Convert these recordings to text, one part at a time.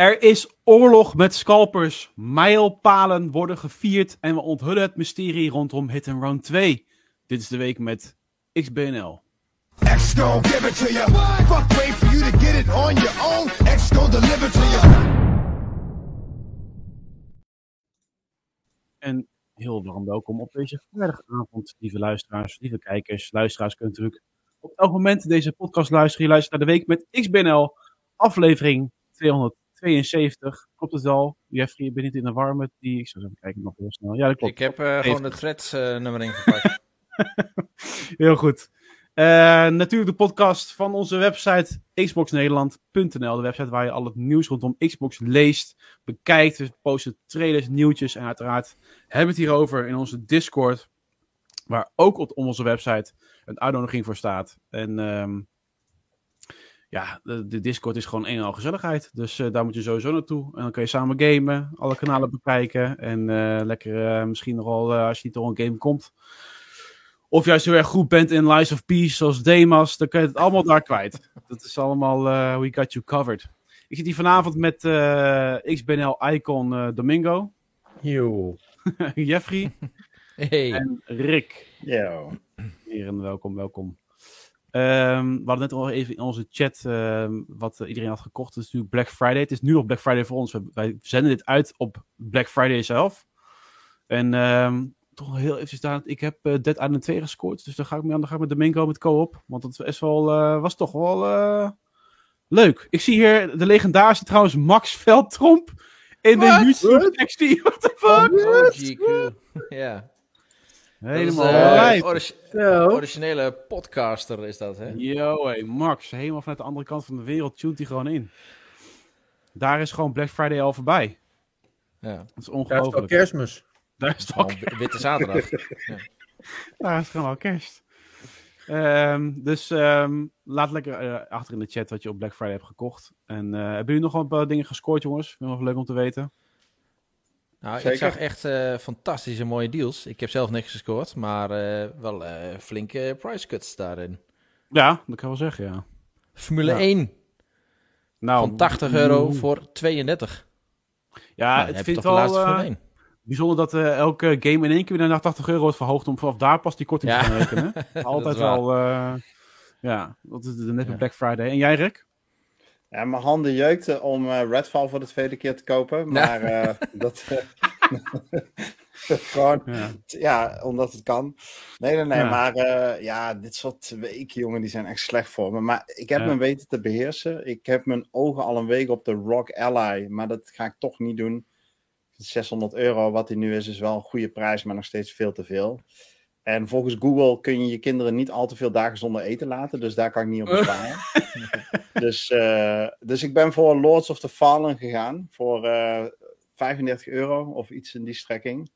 Er is oorlog met scalpers. Mijlpalen worden gevierd en we onthullen het mysterie rondom Hit and Run 2. Dit is de week met XBNL. X gon' give it to you. Fuck wait for you to get it on your own. X gon' deliver to you. En heel warm welkom op deze vrijdagavond, lieve luisteraars, lieve kijkers. Luisteraars kunnen natuurlijk op elk moment deze podcast luisteren. Je luistert naar de week met XBNL, aflevering 272. Klopt het al? Jeffrey, je bent niet in de war met die... Ik zal even kijken nog heel snel. Ja, dat klopt. Ik heb eh, gewoon de threads eh, nummer ingepakt. Heel goed. Eh, natuurlijk de podcast van onze website xboxnederland.nl. De website waar je al het nieuws rondom Xbox leest, bekijkt. We posten trailers, nieuwtjes en uiteraard hebben we het hierover in onze Discord. Waar ook op onze website een uitnodiging voor staat. En ehm, ja, de, de Discord is gewoon een en al gezelligheid. Dus eh, daar moet je sowieso naartoe. En dan kun je samen gamen, alle kanalen bekijken. En eh, lekker eh, misschien nogal, als je niet door een game komt, of juist heel erg goed bent in Lies of Peace, zoals Demas, dan kun je het allemaal daar kwijt. Dat is allemaal uh, We Got You Covered. Ik zit hier vanavond met uh, XBNL-icon uh, Domingo. Yo. Jeffrey. Hey. En Rick. Yo. Heren, welkom, welkom. Um, we hadden net al even in onze chat um, wat iedereen had gekocht. Het is nu Black Friday. Het is nu nog Black Friday voor ons. Wij zenden dit uit op Black Friday zelf. En um, toch heel even staan. Ik heb uh, Dead Island 2 gescoord. Dus dan ga ik mee aan de gang met Domingo met co-op. Want dat is wel, uh, was toch wel uh, leuk. Ik zie hier de legendarische trouwens Max Veldtromp in What? de YouTube-sectie. What the fuck? Oh. Ja. Helemaal uh. Originele podcaster is dat, hè? Yo, hey, Max. Helemaal vanuit de andere kant van de wereld tunt hij gewoon in. Daar is gewoon Black Friday al voorbij. Ja. Dat is ongelooflijk. Dat is kerstmis. Daar is het al Witte zaterdag. ja. Daar is gewoon al kerst. Um, dus um, laat lekker uh, achter in de chat wat je op Black Friday hebt gekocht. En uh, hebben jullie nog wel wat dingen gescoord, jongens? Nog leuk om te weten. Nou, Zeker. ik zag echt uh, fantastische mooie deals. Ik heb zelf niks gescoord, maar wel flinke price cuts daarin. Ja, dat kan wel zeggen, ja. Formule ja. 1. Nou, van 80 euro mm. voor 32. Ja, nou, het vindt wel bijzonder dat elke game in één keer weer naar 80 euro wordt verhoogd om vanaf daar pas die korting ja. te rekenen. Altijd wel, ja, dat is net ja. Black Friday. En jij, Rick? Ja, mijn handen jeukten om uh, Redfall voor de tweede keer te kopen, maar ja. dat... gewoon, ja. ja. omdat het kan. Nee, nee, nee, ja. maar ja, dit soort weken, jongen, die zijn echt slecht voor me. Maar ik heb me weten te beheersen. Ik heb mijn ogen al een week op de Rock Ally, maar dat ga ik toch niet doen. 600 euro, wat die nu is, is wel een goede prijs, maar nog steeds veel te veel. En volgens Google kun je je kinderen niet al te veel dagen zonder eten laten, dus daar kan ik niet op besparen. dus, uh, dus ik ben voor Lords of the Fallen gegaan, voor uh, 35 euro of iets in die strekking.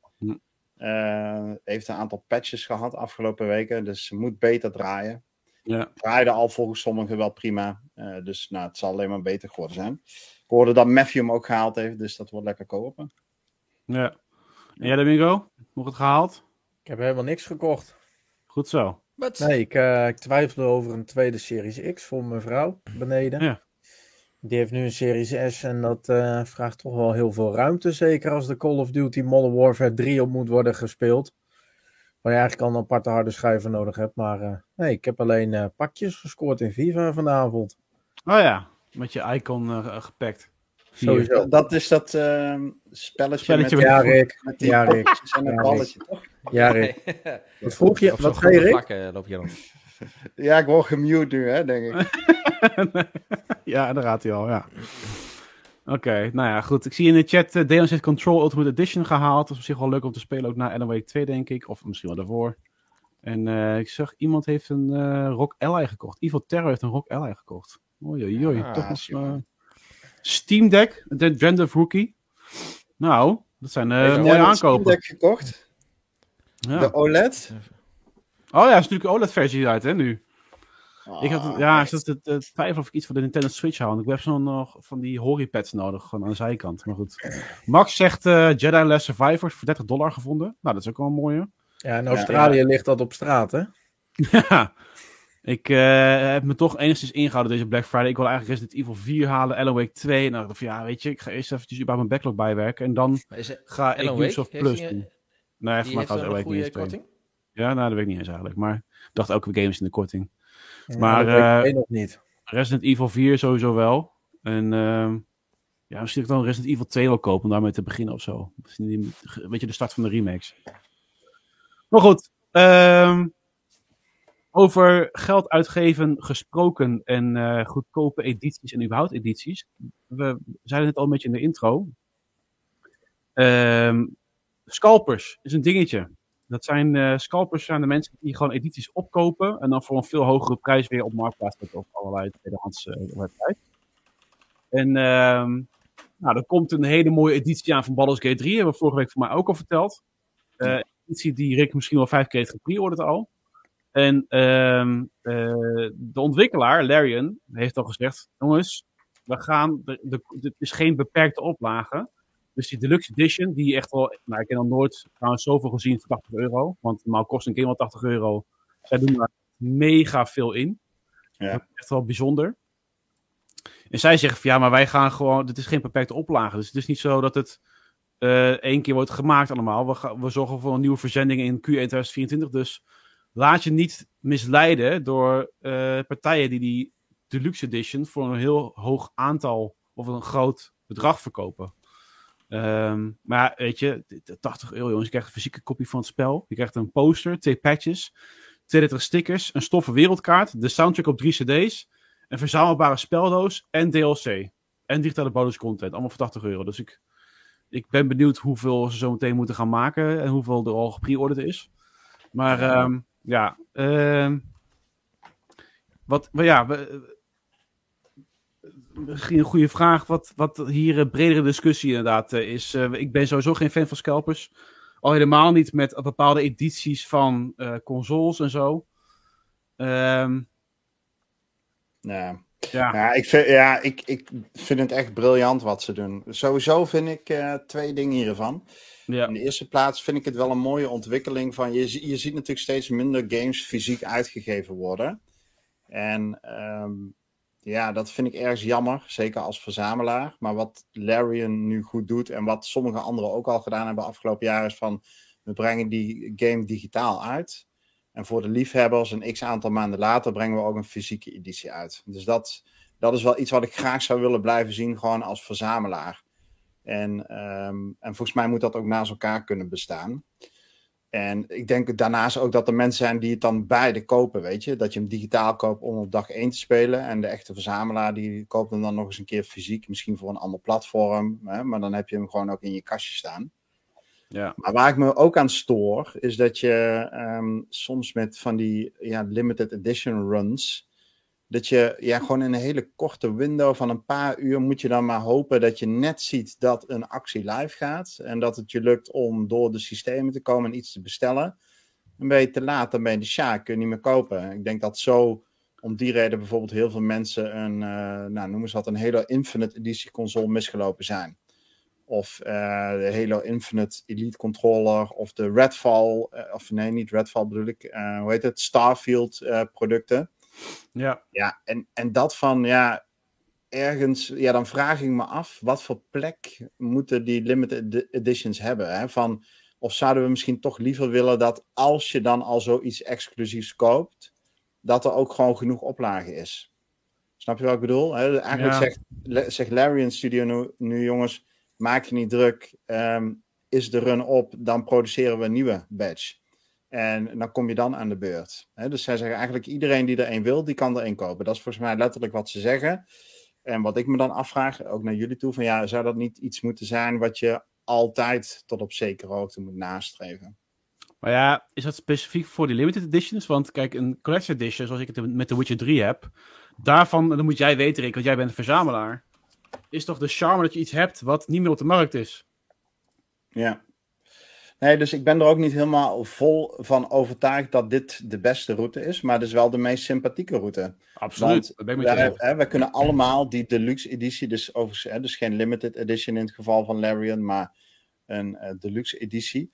Uh, heeft een aantal patches gehad afgelopen weken, dus moet beter draaien. Ja. Draaide al volgens sommigen wel prima, uh, dus nou, het zal alleen maar beter geworden zijn. Ik hoorde dat Matthew hem ook gehaald heeft, dus dat wordt lekker kopen. Ja. En jij, Domingo? Nog het gehaald? Ik heb helemaal niks gekocht. Goed zo. But... Nee, ik, uh, ik twijfelde over een tweede Series X voor mijn vrouw beneden. Ja. Die heeft nu een Series S en dat uh, vraagt toch wel heel veel ruimte. Zeker als de Call of Duty Modern Warfare 3 op moet worden gespeeld. Waar je eigenlijk al een aparte harde schijf voor nodig hebt. Maar uh, nee, ik heb alleen pakjes gescoord in FIFA vanavond. Oh ja, met je icon gepakt. Sowieso. Dat is dat uh, spelletje, spelletje met, ja, Rick. met die ja, Rick. en een balletje, toch? Ja, Rick. Wat vroeg je? Wat zei je, Rick? Vlakken, loop je dan. ja, ik word gemute nu, hè, denk ik. ja, daar gaat hij al, ja. Oké, okay, nou ja, goed. Ik zie in de chat uh, Deon heeft Control Ultimate Edition gehaald. Dat is op zich wel leuk om te spelen, ook na Alan Wake 2, denk ik. Of misschien wel daarvoor. En uh, ik zag, iemand heeft een uh, Rock Ally gekocht. Evil Terror heeft een Rock Ally gekocht. Oei. Ah, Toch nog... Steam Deck, de Brand of Rookie. Nou, dat zijn uh, mooie aankopen. Steam Deck gekocht? Ja. De OLED? Oh ja, er is natuurlijk een OLED-versie uit, hè, nu. Oh, ik had, ja, ik zat te twijfelen of ik iets voor de Nintendo Switch hou. Want ik heb zo nog van die horipads nodig, gewoon aan de zijkant. Maar goed. Max zegt uh, Jedi Last Survivors voor 30 dollar gevonden. Nou, dat is ook wel een mooie. Ja, in Australië ja, ja. ligt dat op straat, hè? ja. Ik uh, heb me toch enigszins ingehouden deze Black Friday. Ik wil eigenlijk Resident Evil 4 halen, Alan Wake 2. En dan dacht ik van, ja, weet je, ik ga eerst eventjes bij mijn backlog bijwerken. En dan ga ik Ubisoft Plus doen. Nee, voor mij gaat niet korting? Ja, nou, dat weet ik niet eens eigenlijk. Maar ik dacht elke game is in de korting. Ja, maar uh, nog niet. Resident Evil 4 sowieso wel. En uh, ja, misschien ik dan Resident Evil 2 wil kopen om daarmee te beginnen of zo. Weet je, de start van de remakes. Maar goed, um, over geld uitgeven gesproken en uh, goedkope edities en überhaupt edities. We zeiden het al een beetje in de intro. Um, scalpers is een dingetje. Dat zijn uh, scalpers zijn de mensen die gewoon edities opkopen en dan voor een veel hogere prijs weer op marktplaats zetten op allerlei tweedehands uh, websites. En um, nou, er komt een hele mooie editie aan van Baldur's Gate 3, hebben we vorige week voor mij ook al verteld. Uh, editie die Rick misschien wel vijf keer heeft gepreorderd al. En uh, de ontwikkelaar, Larian, heeft al gezegd: jongens, we gaan, het is geen beperkte oplage. Dus die Deluxe Edition, die echt wel, nou ik heb nog nooit trouwens zoveel gezien voor 80 euro. Want normaal kost een game wel 80 euro. Zij doen daar mega veel in. Ja. Dat is echt wel bijzonder. En zij zeggen van ja, maar wij gaan gewoon, dit is geen beperkte oplage. Dus het is niet zo dat het uh, één keer wordt gemaakt allemaal. We, gaan, we zorgen voor een nieuwe verzending in Q1 2024. Dus laat je niet misleiden door uh, partijen die die Deluxe Edition voor een heel hoog aantal of een groot bedrag verkopen. Um, maar weet je, 80 euro jongens, je krijgt een fysieke kopie van het spel. Je krijgt een poster, twee patches, 32 stickers, een stoffen wereldkaart, de soundtrack op drie cd's, een verzamelbare speldoos en DLC. En digitale bonus content, allemaal voor 80 euro. Dus ik, ik ben benieuwd hoeveel ze zo meteen moeten gaan maken en hoeveel er al gepreorderd is. Maar um, ja, uh, wat, maar ja, misschien een goede vraag. Wat, wat hier een bredere discussie inderdaad uh, is. Uh, ik ben sowieso geen fan van scalpers. Al helemaal niet met bepaalde edities van consoles en zo. Um, ja. Ja. ja, ik, vind, ja ik, ik vind het echt briljant wat ze doen. Sowieso vind ik twee dingen hiervan. Ja. In de eerste plaats vind ik het wel een mooie ontwikkeling van. Je, je ziet natuurlijk steeds minder games fysiek uitgegeven worden. En um, ja, dat vind ik ergens jammer. Zeker als verzamelaar. Maar wat Larian nu goed doet. En wat sommige anderen ook al gedaan hebben afgelopen jaar. Is van. We brengen die game digitaal uit. En voor de liefhebbers, een x aantal maanden later, brengen we ook een fysieke editie uit. Dus dat, dat is wel iets wat ik graag zou willen blijven zien, gewoon als verzamelaar. En, um, en volgens mij moet dat ook naast elkaar kunnen bestaan. En ik denk daarnaast ook dat er mensen zijn die het dan beide kopen, weet je. Dat je hem digitaal koopt om op dag 1 te spelen. En de echte verzamelaar die koopt hem dan nog eens een keer fysiek. Misschien voor een ander platform. Hè? Maar dan heb je hem gewoon ook in je kastje staan. Ja. Maar waar ik me ook aan stoor, is dat je um, soms met van die ja, limited edition runs dat je ja, gewoon in een hele korte window van een paar uur moet je dan maar hopen dat je net ziet dat een actie live gaat. En dat het je lukt om door de systemen te komen en iets te bestellen. Dan ben je te laat, dan ben je de sja, kun je niet meer kopen. Ik denk dat zo, om die reden bijvoorbeeld heel veel mensen een, uh, nou noem eens wat, een Halo Infinite editie console misgelopen zijn. Of uh, de Halo Infinite Elite Controller, of de Redfall, uh, of nee, niet Redfall bedoel ik, hoe heet het, Starfield producten. Ja. Ja, en, en dat van, ja, ergens, ja, dan vraag ik me af, wat voor plek moeten die limited editions hebben? Hè? Van, of zouden we misschien toch liever willen dat als je dan al zoiets exclusiefs koopt, dat er ook gewoon genoeg oplage is? Snap je wat ik bedoel? Hè? Eigenlijk zegt, zegt Larry in studio nu, nu, jongens, maak je niet druk. Um, is de run op, dan produceren we een nieuwe badge. En dan kom je dan aan de beurt. dus zij zeggen eigenlijk iedereen die er een wil, die kan er een kopen. Dat is volgens mij letterlijk wat ze zeggen. En wat ik me dan afvraag, ook naar jullie toe, van ja, zou dat niet iets moeten zijn wat je altijd tot op zekere hoogte moet nastreven? Maar ja, is dat specifiek voor die limited editions? Want kijk, een collector edition, zoals ik het met The Witcher 3 heb, daarvan, dan moet jij weten, Rick, want jij bent een verzamelaar, is toch de charme dat je iets hebt wat niet meer op de markt is? Ja. Nee, dus ik ben er ook niet helemaal vol van overtuigd dat dit de beste route is. Maar het is wel de meest sympathieke route. Absoluut. Want wij, hè, we kunnen allemaal die deluxe editie, dus, overigens, hè, dus geen limited edition in het geval van Larian, maar een uh, deluxe editie.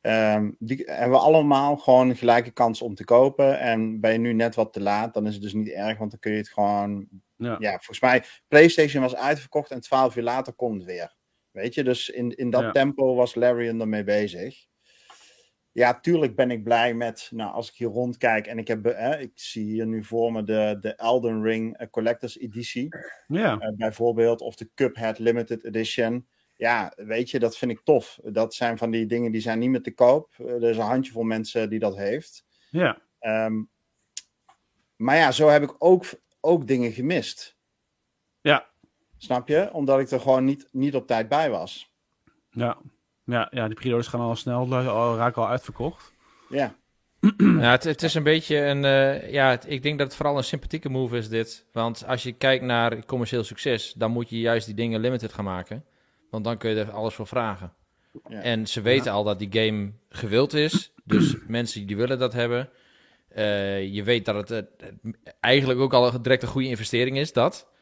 Ehm, die hebben we allemaal gewoon gelijke kans om te kopen. En ben je nu net wat te laat, dan is het dus niet erg, want dan kun je het gewoon. Ja, ja volgens mij, PlayStation was uitverkocht en twaalf uur later komt het weer. Weet je, dus in, in dat tempo was Larry ermee bezig. Ja, tuurlijk ben ik blij met, nou, als ik hier rondkijk en ik heb, eh, ik zie hier nu voor me de, de Elden Ring uh, Collector's Editie. Ja. Uh, bijvoorbeeld, of de Cuphead Limited Edition ja, weet je, dat vind ik tof. Dat zijn van die dingen die zijn niet meer te koop. Eh, er is een handjevol mensen die dat heeft. Ja. Um, maar ja, zo heb ik ook, ook dingen gemist. Snap je? Omdat ik er gewoon niet, niet op tijd bij was. Ja, ja, ja die periodes gaan al snel, al, raken al uitverkocht. Ja. Ja, het, het, is een beetje een. Uh, ja, ik denk dat het vooral een sympathieke move is, dit. Want als je kijkt naar commercieel succes, dan moet je juist die dingen limited gaan maken. Want dan kun je er alles voor vragen. Ja. En ze weten al dat die game gewild is. Dus mensen die willen dat hebben. Uh, je weet dat het uh, eigenlijk ook al direct een goede investering is, dat.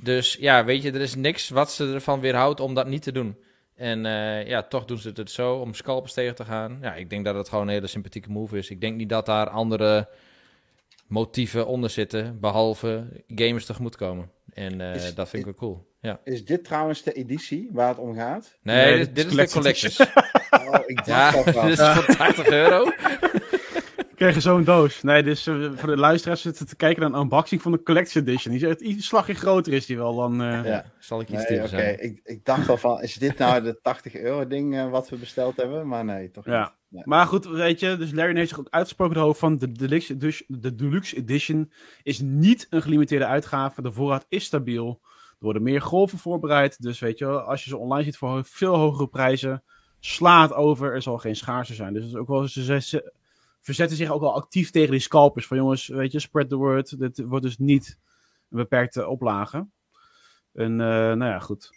Dus ja, weet je, er is niks wat ze ervan weerhoudt om dat niet te doen. En uh, ja, toch doen ze het zo om scalpers tegen te gaan. Ja, ik denk dat het gewoon een hele sympathieke move is. Ik denk niet dat daar andere motieven onder zitten, behalve gamers tegemoetkomen. En uh, dat vind ik wel cool. Ja. Is dit trouwens de editie waar het om gaat? Nee, nee dit, dit, is de collectors. oh, ik dacht ja, dat dit is voor 80 euro. Krijg zo'n doos. Nee, dus uh, voor de luisteraars zitten te kijken naar een unboxing van de Collector's Edition. Die is echt iets slagje groter is die wel dan... Uh... Ja, zal ik iets nee, okay. zijn. Ik, ik dacht al van, is dit nou de 80 euro ding uh, wat we besteld hebben? Maar nee, toch ja. niet. Nee. Maar goed, weet je, dus Larry heeft zich ook uitgesproken hoofd van de Deluxe, de Deluxe Edition is niet een gelimiteerde uitgave. De voorraad is stabiel. Er worden meer golven voorbereid. Dus weet je, als je ze online ziet voor veel hogere prijzen, slaat over. Er zal geen schaarste zijn. Dus ook wel, ze, verzetten zich ook wel actief tegen die scalpers. Van jongens, weet je, spread the word. Dit wordt dus niet een beperkte oplage. En uh, nou ja, goed.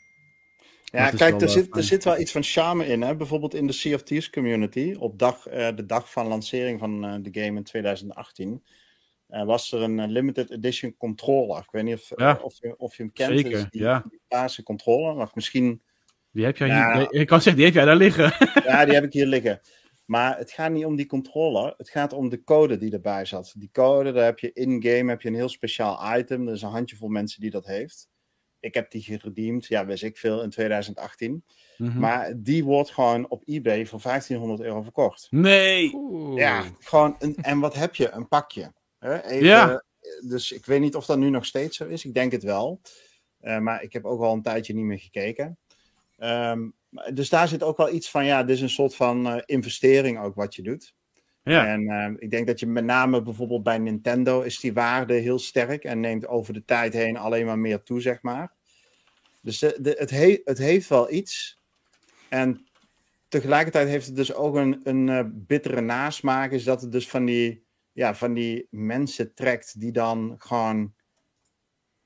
Ja, kijk, er, zit, er zit wel iets van charme in. Hè? Bijvoorbeeld in de Sea of Thieves community. Op dag, uh, de dag van lancering van uh, de game in 2018. Uh, was er een limited edition controller. Ik weet niet of, ja. of, je, of je hem kent. Zeker, dus die, ja. die controller. Maar misschien... Die heb jij hier... Ik kan zeggen, die heb jij daar liggen. ja, die heb ik hier liggen. Maar het gaat niet om die controller. Het gaat om de code die erbij zat. Die code, daar heb je in-game heb je een heel speciaal item. Er is een handjevol mensen die dat heeft. Ik heb die geredeemd, ja, wist ik veel, in 2018. Mm-hmm. Maar die wordt gewoon op eBay voor 1500 euro verkocht. Nee! Oeh. Ja, gewoon. Een, en wat heb je? Een pakje. Hè? Even, ja. Dus ik weet niet of dat nu nog steeds zo is. Ik denk het wel. Uh, maar ik heb ook al een tijdje niet meer gekeken. Um, dus daar zit ook wel iets van, ja, dit is een soort van uh, investering ook wat je doet. Ja. En uh, ik denk dat je met name bijvoorbeeld bij Nintendo is die waarde heel sterk en neemt over de tijd heen alleen maar meer toe, zeg maar. Dus de, de, het, he het heeft wel iets. En tegelijkertijd heeft het dus ook een, een uh, bittere nasmaak, is dat het dus van die, ja, van die mensen trekt die dan gewoon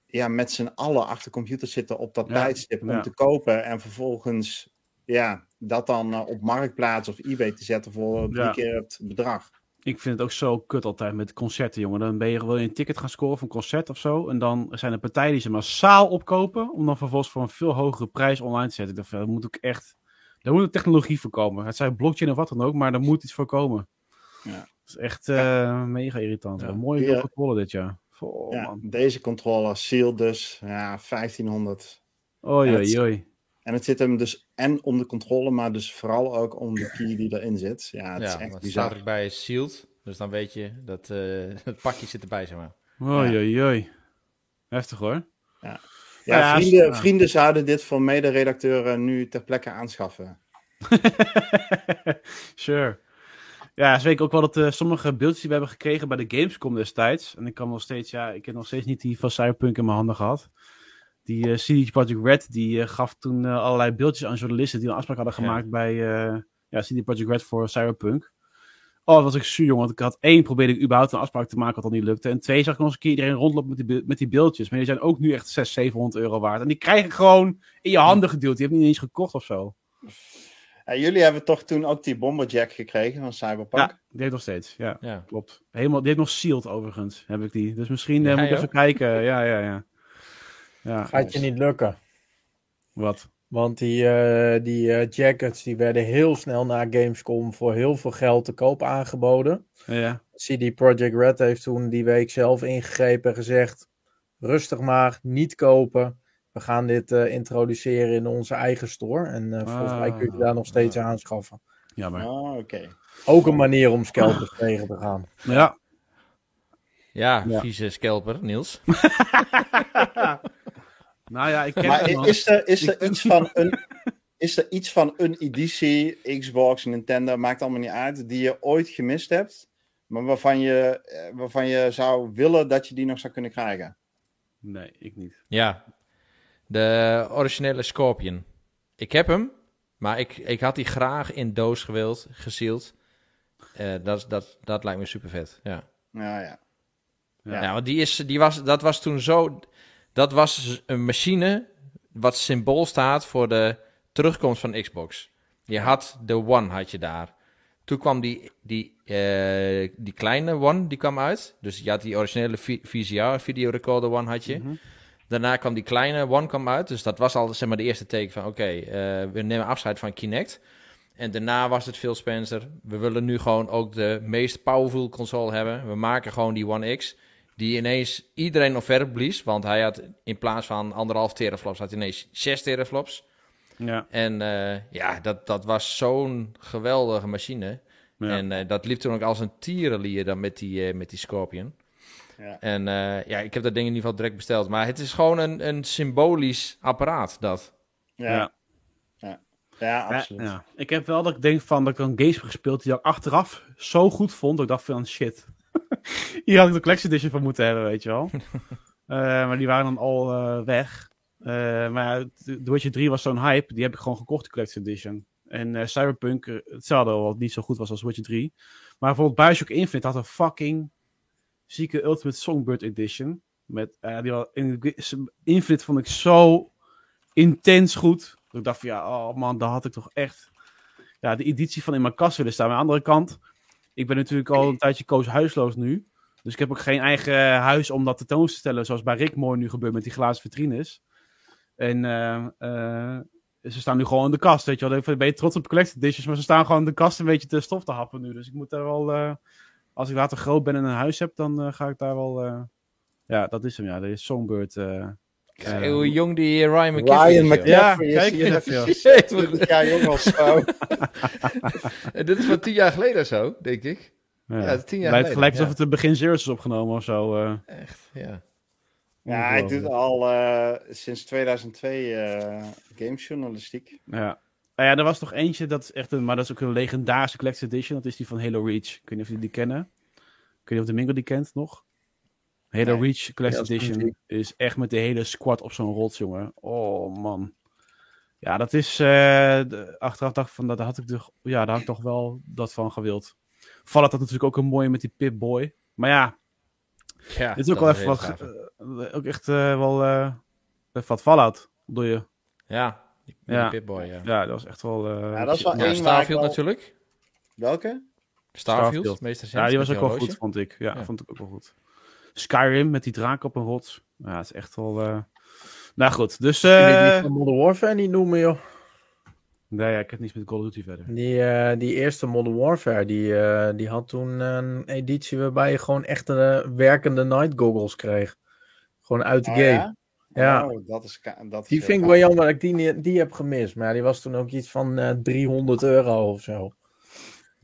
ja, met z'n allen achter computers zitten op dat ja, tijdstip om ja. te kopen en vervolgens ja, dat dan uh, op Marktplaats of eBay te zetten voor drie ja. keer het bedrag. Ik vind het ook zo kut altijd met concerten, jongen. Dan ben je, wil je een ticket gaan scoren voor een concert of zo. En dan zijn er partijen die ze massaal opkopen. Om dan vervolgens voor een veel hogere prijs online te zetten. Ik dacht, dat moet ook echt. Daar moet een technologie voor komen. Het zijn blockchain of wat dan ook, maar er moet iets voor komen. Ja. Dat is echt uh, ja. mega irritant. Ja. Mooie ja. controle dit jaar. Oh, ja, deze controller sealed dus. Ja, 1500. Oei, oei, oei. En het zit hem dus en om de controle, maar dus vooral ook om de key die erin zit. Ja, het ja, is echt bizar. staat erbij sealed, dus dan weet je dat uh, het pakje zit erbij, zeg maar. Oei, oei, oei. Heftig hoor. Ja, ja, ja vrienden, ja. vrienden zouden dit voor mederedacteuren nu ter plekke aanschaffen. sure. Ja, ze weet ook wel dat uh, sommige beeldjes die we hebben gekregen bij de Gamescom destijds. En ik kan nog steeds, ja, ik heb nog steeds niet die van Cyberpunk in mijn handen gehad. Die uh, CD Projekt Red, die uh, gaf toen uh, allerlei beeldjes aan journalisten die een afspraak hadden gemaakt ja. bij ja, CD Projekt Red voor Cyberpunk. Oh, was ik zuur, jongen. Want ik had één, probeerde ik überhaupt een afspraak te maken wat al niet lukte. En twee, zag ik nog eens een keer iedereen rondlopen met die, met die beeldjes. Maar die zijn ook nu echt 600, 700 euro waard. En die krijg ik gewoon in je handen gedeeld. Die heb je niet eens gekocht of zo. Ja, jullie hebben toch toen ook die Bomberjack gekregen van Cyberpunk? Ja, die heeft nog steeds. Ja, ja. klopt. Helemaal, die heeft nog sealed overigens, heb ik die. Dus misschien ja, moet ik even kijken. Ja, ja, ja. Ja Gaat je niet lukken. Wat? Want die, eh, die eh, jackets die werden heel snel na Gamescom voor heel veel geld te koop aangeboden. Ja. CD Projekt Red heeft toen die week zelf ingegrepen en gezegd: rustig maar, niet kopen. We gaan dit eh, introduceren in onze eigen store. En eh, volgens mij kun je Ah. daar nog steeds aanschaffen. Jammer. Oh, oké. Ook een manier om scalpers tegen te gaan. Ja. Ja, Ja. vieze scalper, Niels. Nou ja, ik ken Maar al. is er, is er iets van een... Is er iets van een editie, Xbox, Nintendo, maakt allemaal niet uit, die je ooit gemist hebt, maar waarvan je, eh, waarvan je zou willen dat je die nog zou kunnen krijgen? Nee, ik niet. Ja, de originele Scorpion. Ik heb hem, maar ik, ik had die graag in doos gewild, gezield. Eh, dat, dat, dat lijkt me super vet. Ja. Ja, ja. Ja. Ja, want die is, die was, dat was toen zo. Dat was een machine wat symbool staat voor de terugkomst van Xbox. Je had de One, had je daar. Toen kwam die, die, eh, die kleine One, die kwam uit. Dus je had die originele VCR, videorecorder One had je. Mhm. Daarna kwam die kleine One kwam uit. Dus dat was al zeg maar, de eerste teken van... oké, eh, we nemen afscheid van Kinect. En daarna was het Phil Spencer. We willen nu gewoon ook de meest powerful console hebben. We maken gewoon die One X. Die ineens iedereen omver blies. Want hij had in plaats van anderhalf teraflops... had hij ineens 6 teraflops. Ja. En eh, ja, dat, dat was zo'n geweldige machine. Ja. En eh, dat liep toen ook als een tierenlier dan met die, eh, met die Scorpion. Ja. En eh, ja, ik heb dat ding in ieder geval direct besteld. Maar het is gewoon een, een symbolisch apparaat, dat. Ja, Ja. ja. absoluut. Ja, ja. Ik heb wel dat ik denk van dat ik een games heb gespeeld die ik achteraf zo goed vond. Dat ik dacht van shit. Hier had ik de collection edition van moeten hebben, weet je wel. Eh, maar die waren dan al eh, weg. Eh, maar The The Witcher 3 was zo'n hype. Die heb ik gewoon gekocht, de collection edition. En Cyberpunk, hetzelfde, wat niet zo goed was als Witcher 3. Maar bijvoorbeeld Bioshock Infinite had een fucking zieke Ultimate Songbird Edition. Met, die was, Infinite vond ik zo intens goed. Dat ik dacht van ja, oh man, daar had ik toch echt ja, de editie van in mijn kast willen staan. Maar aan de andere kant, ik ben natuurlijk al een tijdje koos huisloos nu. Dus ik heb ook geen eigen huis om dat tentoon te stellen. Zoals bij Rick mooi nu gebeurt met die glazen vitrines. En eh, eh, ze staan nu gewoon in de kast. Weet je wel. Ben je trots op collected editions, maar ze staan gewoon in de kast een beetje te stof te happen nu. Dus ik moet daar wel, eh, als ik later groot ben en een huis heb, dan ga ik daar wel. ja, dat is hem. Ja, is Songbird. Kijk, hoe jong die Ryan McCaffrey Ryan. McCaffrey Ja, is kijk, hier ja, even ja. precies 20 jaar jong als zo. En dit is van tien jaar geleden of zo, denk ik. ja. Ja, tien jaar Lijkt geleden, gelijk alsof ja. het in begin Zero's is opgenomen of zo. eh. Echt, ja. Ja, hij doet al eh, sinds 2002 eh gamesjournalistiek. Ja. Nou ja, er was nog eentje, dat is echt een, maar dat is ook een legendarische collector's edition. Dat is die van Halo Reach. Ik weet niet of jullie die kennen. Ik weet niet of de Mingo die kent nog. Halo Nee. Reach Collector's Ja, dat is Edition is echt met de hele squad op zo'n rots, jongen. Oh, man. Ja, dat is... eh, de, achteraf dacht ik van, dat had ik toch... Ja, daar had ik toch wel dat van gewild. Fallout had natuurlijk ook een mooie met die Pip-Boy. Maar ja, ja dit is ook wel even wat... gaaf. eh, ook echt eh, wel... eh even wat Fallout, bedoel je? Ja, die, Ja. Pip-Boy, ja. Ja, dat was echt wel... eh, Ja, dat is wel Ja, Starfield wel- natuurlijk. Welke? Starfield, Starfield. meest recent. Ja, die was ook wel goed, vond ik. Ja, Ja. vond ik ook wel goed. Skyrim met die draak op een rots. Ja, het is echt wel... eh, Nou goed, dus... Eh die van Modern Warfare niet noemen, joh? Nee, ja, ik heb niets met Call of Duty verder. Die, eh, die eerste Modern Warfare, die, eh, die had toen een editie waarbij je gewoon echte eh, werkende night goggles kreeg. Gewoon uit de Oh, game. ja? Ja. Oh, dat is, dat is Die vind ik wel jammer dat ik die, die heb gemist. Maar ja, die was toen ook iets van eh 300 euro of zo.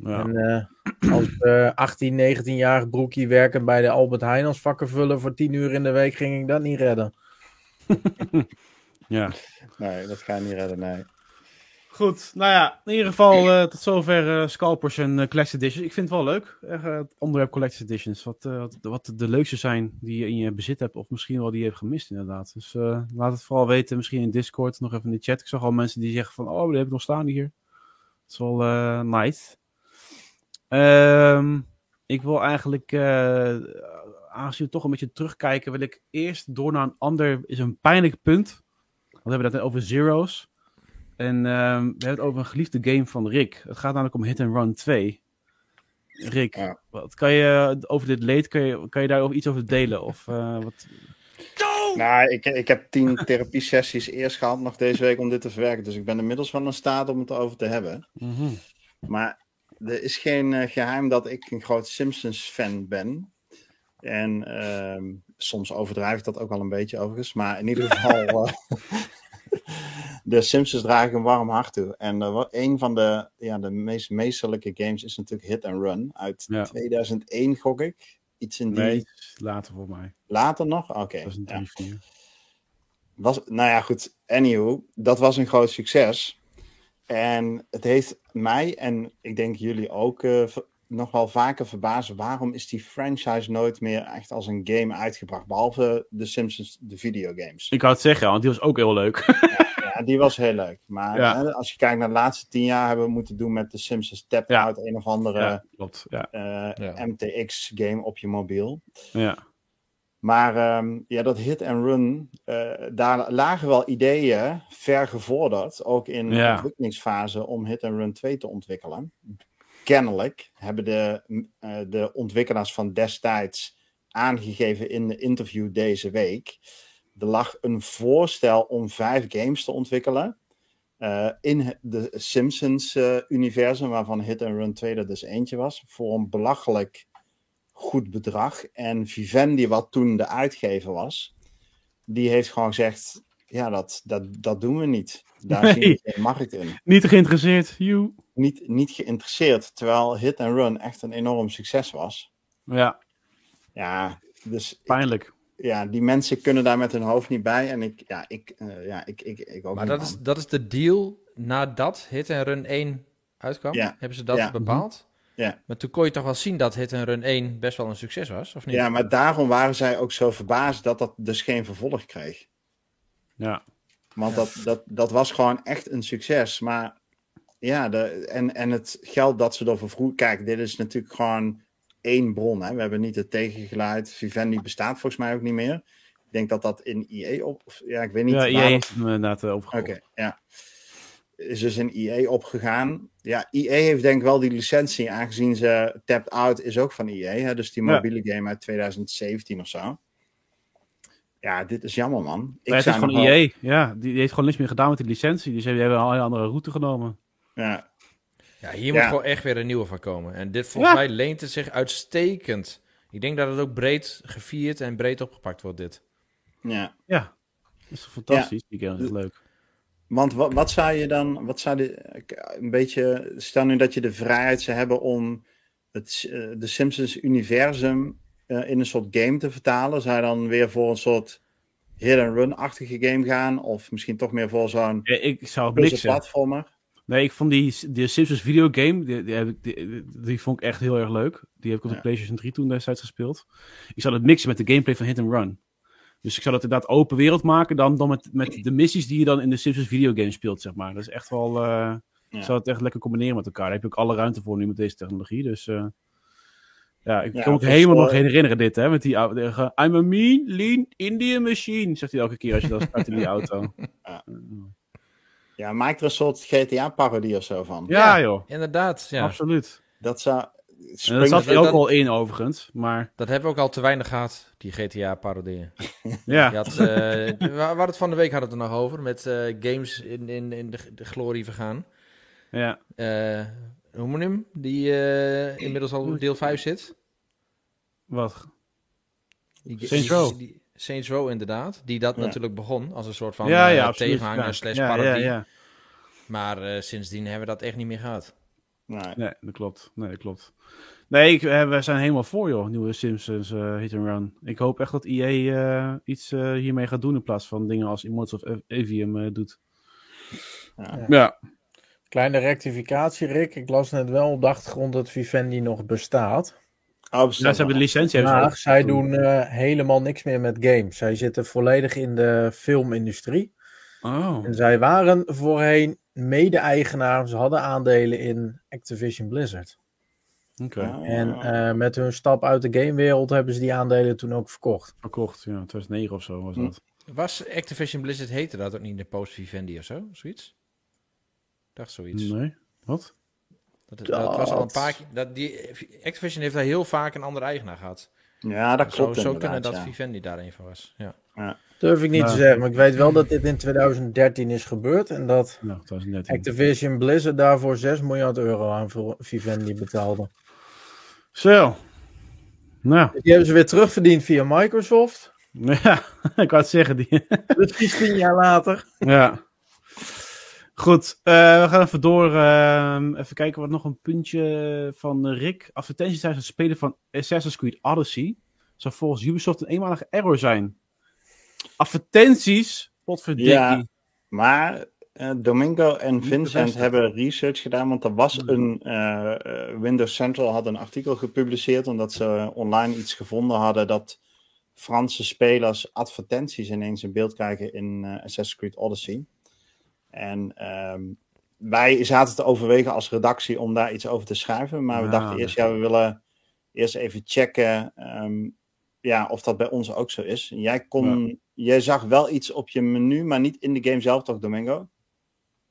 Ja. En eh, als eh 18, 19-jarig broekie werken bij de Albert Heijn als vakkenvuller voor 10 uur in de week ging ik dat niet redden. ja. Nee, dat ga je niet redden, nee. Goed, nou ja, in ieder geval eh, tot zover eh, Scalpers en eh, Collector's Editions. Ik vind het wel leuk, eh, het onderwerp Collector's Editions. Wat, eh, wat, wat de leukste zijn die je in je bezit hebt, of misschien wel die je hebt gemist inderdaad. Dus eh, laat het vooral weten, misschien in Discord, nog even in de chat. Ik zag al mensen die zeggen van, oh, die heb ik nog staan hier. Dat is wel eh, nice. Ehm, ik wil eigenlijk, eh, aangezien we toch een beetje terugkijken, wil ik eerst door naar een ander, is een pijnlijk punt. Want we hebben het net over Zero's. En ehm, we hebben het over een geliefde game van Rick. Het gaat namelijk om Hit and Run 2. Rick, Ja. wat kan je over dit leed, kan je, kan je daar iets over delen? Of, eh, wat... Nou, ik, ik heb tien therapiesessies eerst gehad nog deze week om dit te verwerken. Dus ik ben inmiddels wel in staat om het over te hebben. Mhm. Maar er is geen eh, geheim dat ik een groot Simpsons-fan ben. En ehm, soms overdrijf ik dat ook wel een beetje overigens. Maar in ieder geval, eh, de Simpsons draag ik een warm hart toe. En eh, een van de, ja, de meest meesterlijke games is natuurlijk Hit and Run. Uit Ja. 2001 gok ik. Iets in die... Nee, later voor mij. Later nog? Oké. Ja. was, nou ja, goed. Anywho, dat was een groot succes. En het heeft mij en ik denk jullie ook eh, nog wel vaker verbazen. Waarom is die franchise nooit meer echt als een game uitgebracht? Behalve de Simpsons, de videogames. Ik wou het zeggen, want die was ook heel leuk. Ja, die was heel leuk. Maar Ja. hè, als je kijkt naar de laatste tien jaar, hebben we moeten doen met de Simpsons Tap Ja. Out, een of andere ja, klopt. Ja, eh, Ja. MTX-game op je mobiel. ja. Maar ehm, ja, dat hit and run, eh, daar lagen wel ideeën ver gevorderd, ook in de ontwikkelingsfase, om hit and run 2 te ontwikkelen. Kennelijk hebben de, eh, de ontwikkelaars van destijds aangegeven in de interview deze week. Er lag een voorstel om vijf games te ontwikkelen. eh, in de Simpsons-universum, waarvan Hit and Run 2 er dus eentje was, voor een belachelijk goed bedrag. En Vivendi, wat toen de uitgever was, die heeft gewoon gezegd: ja, dat, dat, dat doen we niet. Daar Nee. zien we geen markt in. Niet geïnteresseerd. You. Niet, niet geïnteresseerd, terwijl Hit and Run echt een enorm succes was. Ja, Ja, dus ik- pijnlijk. ja, die mensen kunnen daar met hun hoofd niet bij. En ik, ja, ik, eh, ja, ik, ik, ik ook Maar niet, dat is, dat is de deal nadat Hit and Run 1 uitkwam? Ja. Hebben ze dat Ja. bepaald? Ja. Maar toen kon je toch wel zien dat Hit and Run 1 best wel een succes was, of niet? Ja, maar daarom waren zij ook zo verbaasd dat dat dus geen vervolg kreeg. Ja. Want dat, dat, dat was gewoon echt een succes. Maar ja, de, en, en het geld dat ze ervoor vroeg. Kijk, dit is natuurlijk gewoon één bron. Hè? We hebben niet het tegengeluid. Vivendi bestaat volgens mij ook niet meer. Ik denk dat dat in IE op. of- Ja, ik weet niet. Ja, waarom- heeft hem inderdaad eh, Oké, overgekocht. ja. Is dus in IE opgegaan. Ja, IE heeft denk ik wel die licentie, aangezien ze Tapped Out is ook van IE. Hè? Dus die Ja. mobiele game uit 2017 of zo. Ja, dit is jammer, man. Ik het is van EA. Ja, die, die heeft gewoon niks meer gedaan met die licentie. Dus die hebben een hele andere route genomen. Ja, Ja, hier Ja. moet gewoon echt weer een nieuwe van komen. En dit volgens Ja. mij leent het zich uitstekend. Ik denk dat het ook breed gevierd en breed opgepakt wordt, dit. ja. Ja, dat is fantastisch. Die game is leuk. Want wat, wat zou je dan, wat zou de, een beetje, stel nu dat je de vrijheid zou hebben om het, eh, de Simpsons-universum eh, in een soort game te vertalen, zou je dan weer voor een soort hit-and-run-achtige game gaan? Of misschien toch meer voor zo'n Ja, ik zou puzzelplatformer? Nee, ik vond die, die Simpsons videogame, die, die, die, die vond ik echt heel erg leuk. Die heb ik op de Ja. PlayStation 3 toen destijds gespeeld. Ik zou het mixen met de gameplay van Hit and Run. Dus ik zou dat inderdaad open wereld maken, dan, dan met, met de missies die je dan in de Simpsons videogame speelt, zeg maar. Dat is echt wel, eh ik zou het echt lekker combineren met elkaar. Daar heb je ook alle ruimte voor nu met deze technologie, dus... eh, ja, ik Ja, kan me ook voor helemaal nog story- herinneren dit, hè, met die oude, eh, I'm a mean, lean Indian machine, zegt hij elke keer als je dat start in die auto. Ja, maak er een soort GTA-parodie of zo van. Ja, joh, Inderdaad, ja. absoluut. Dat zou... Spring- zat er dat- ook al in, overigens, maar Dat hebben we ook al te weinig gehad, die GTA-parodieën. ja. Je had, eh, we het van de week hadden we het er nog over, met eh, games in, in, in de, de glorie vergaan. Ja, Eh hem? Die eh, inmiddels al deel 5 zit. wat? Die, Saints die- Row. die- Saints Row, inderdaad. Die dat Ja. natuurlijk begon als een soort van ja, ja, tegenhanger ja. slash ja, parodie. Ja, ja. Maar eh, sindsdien hebben we dat echt niet meer gehad. Nee. Nee, dat klopt. Nee, dat klopt. Nee, ik, eh, we zijn helemaal voor, joh. Nieuwe Simpsons eh, Hit and Run. Ik hoop echt dat EA eh, iets eh, hiermee gaat doen in plaats van dingen als Immortals of Avium eh, doet. Ja. Ja. Kleine rectificatie, Rick. Ik las net wel op de achtergrond dat Vivendi nog bestaat. Oh, Ja, ze hebben de licentie. hebben ze Maar zij doen eh, helemaal niks meer met games. Zij zitten volledig in de filmindustrie. Oh. En zij waren voorheen mede-eigenaar. Ze hadden aandelen in Activision Blizzard. Oké. En eh, met hun stap uit de gamewereld hebben ze die aandelen toen ook verkocht. Verkocht, ja. 2009 of zo was Hm. dat. Was Activision Blizzard heette dat ook niet de post Vivendi of zo? Zoiets? Ik dacht zoiets. Nee. Wat? Dat, dat was al een paar keer. Dat, die, Activision heeft daar heel vaak een andere eigenaar gehad. ja, dat Zo, klopt zo inderdaad, kunnen dat ja. Vivendi daar een van was. Ja. Durf ik niet Nou. te zeggen, maar ik weet wel dat dit in 2013 is gebeurd. En dat Nou, 2013. Activision Blizzard daarvoor 6 miljard euro aan voor Vivendi betaalde. Zo. Nou, Die hebben ze weer terugverdiend via Microsoft. ja, ik wou het zeggen. Die, Precies 10 jaar later. ja. Goed, eh, we gaan even door. ehm, even kijken wat nog een puntje van eh, Rick. Advertenties tijdens het spelen van Assassin's Creed Odyssey zou volgens Ubisoft een eenmalige error zijn. Advertenties? Potverdikkie. Ja. Maar eh, Domingo en Vincent hebben research gedaan, want er was een eh, eh, Windows Central had een artikel gepubliceerd omdat ze online iets gevonden hadden dat Franse spelers advertenties ineens in beeld krijgen in Assassin's Creed Odyssey. En ehm, wij zaten te overwegen als redactie om daar iets over te schrijven, maar we dachten eerst, ja, we willen eerst even checken ehm, ja, of dat bij ons ook zo is. Jij, kon, jij zag wel iets op je menu, maar niet in de game zelf, toch, Domingo?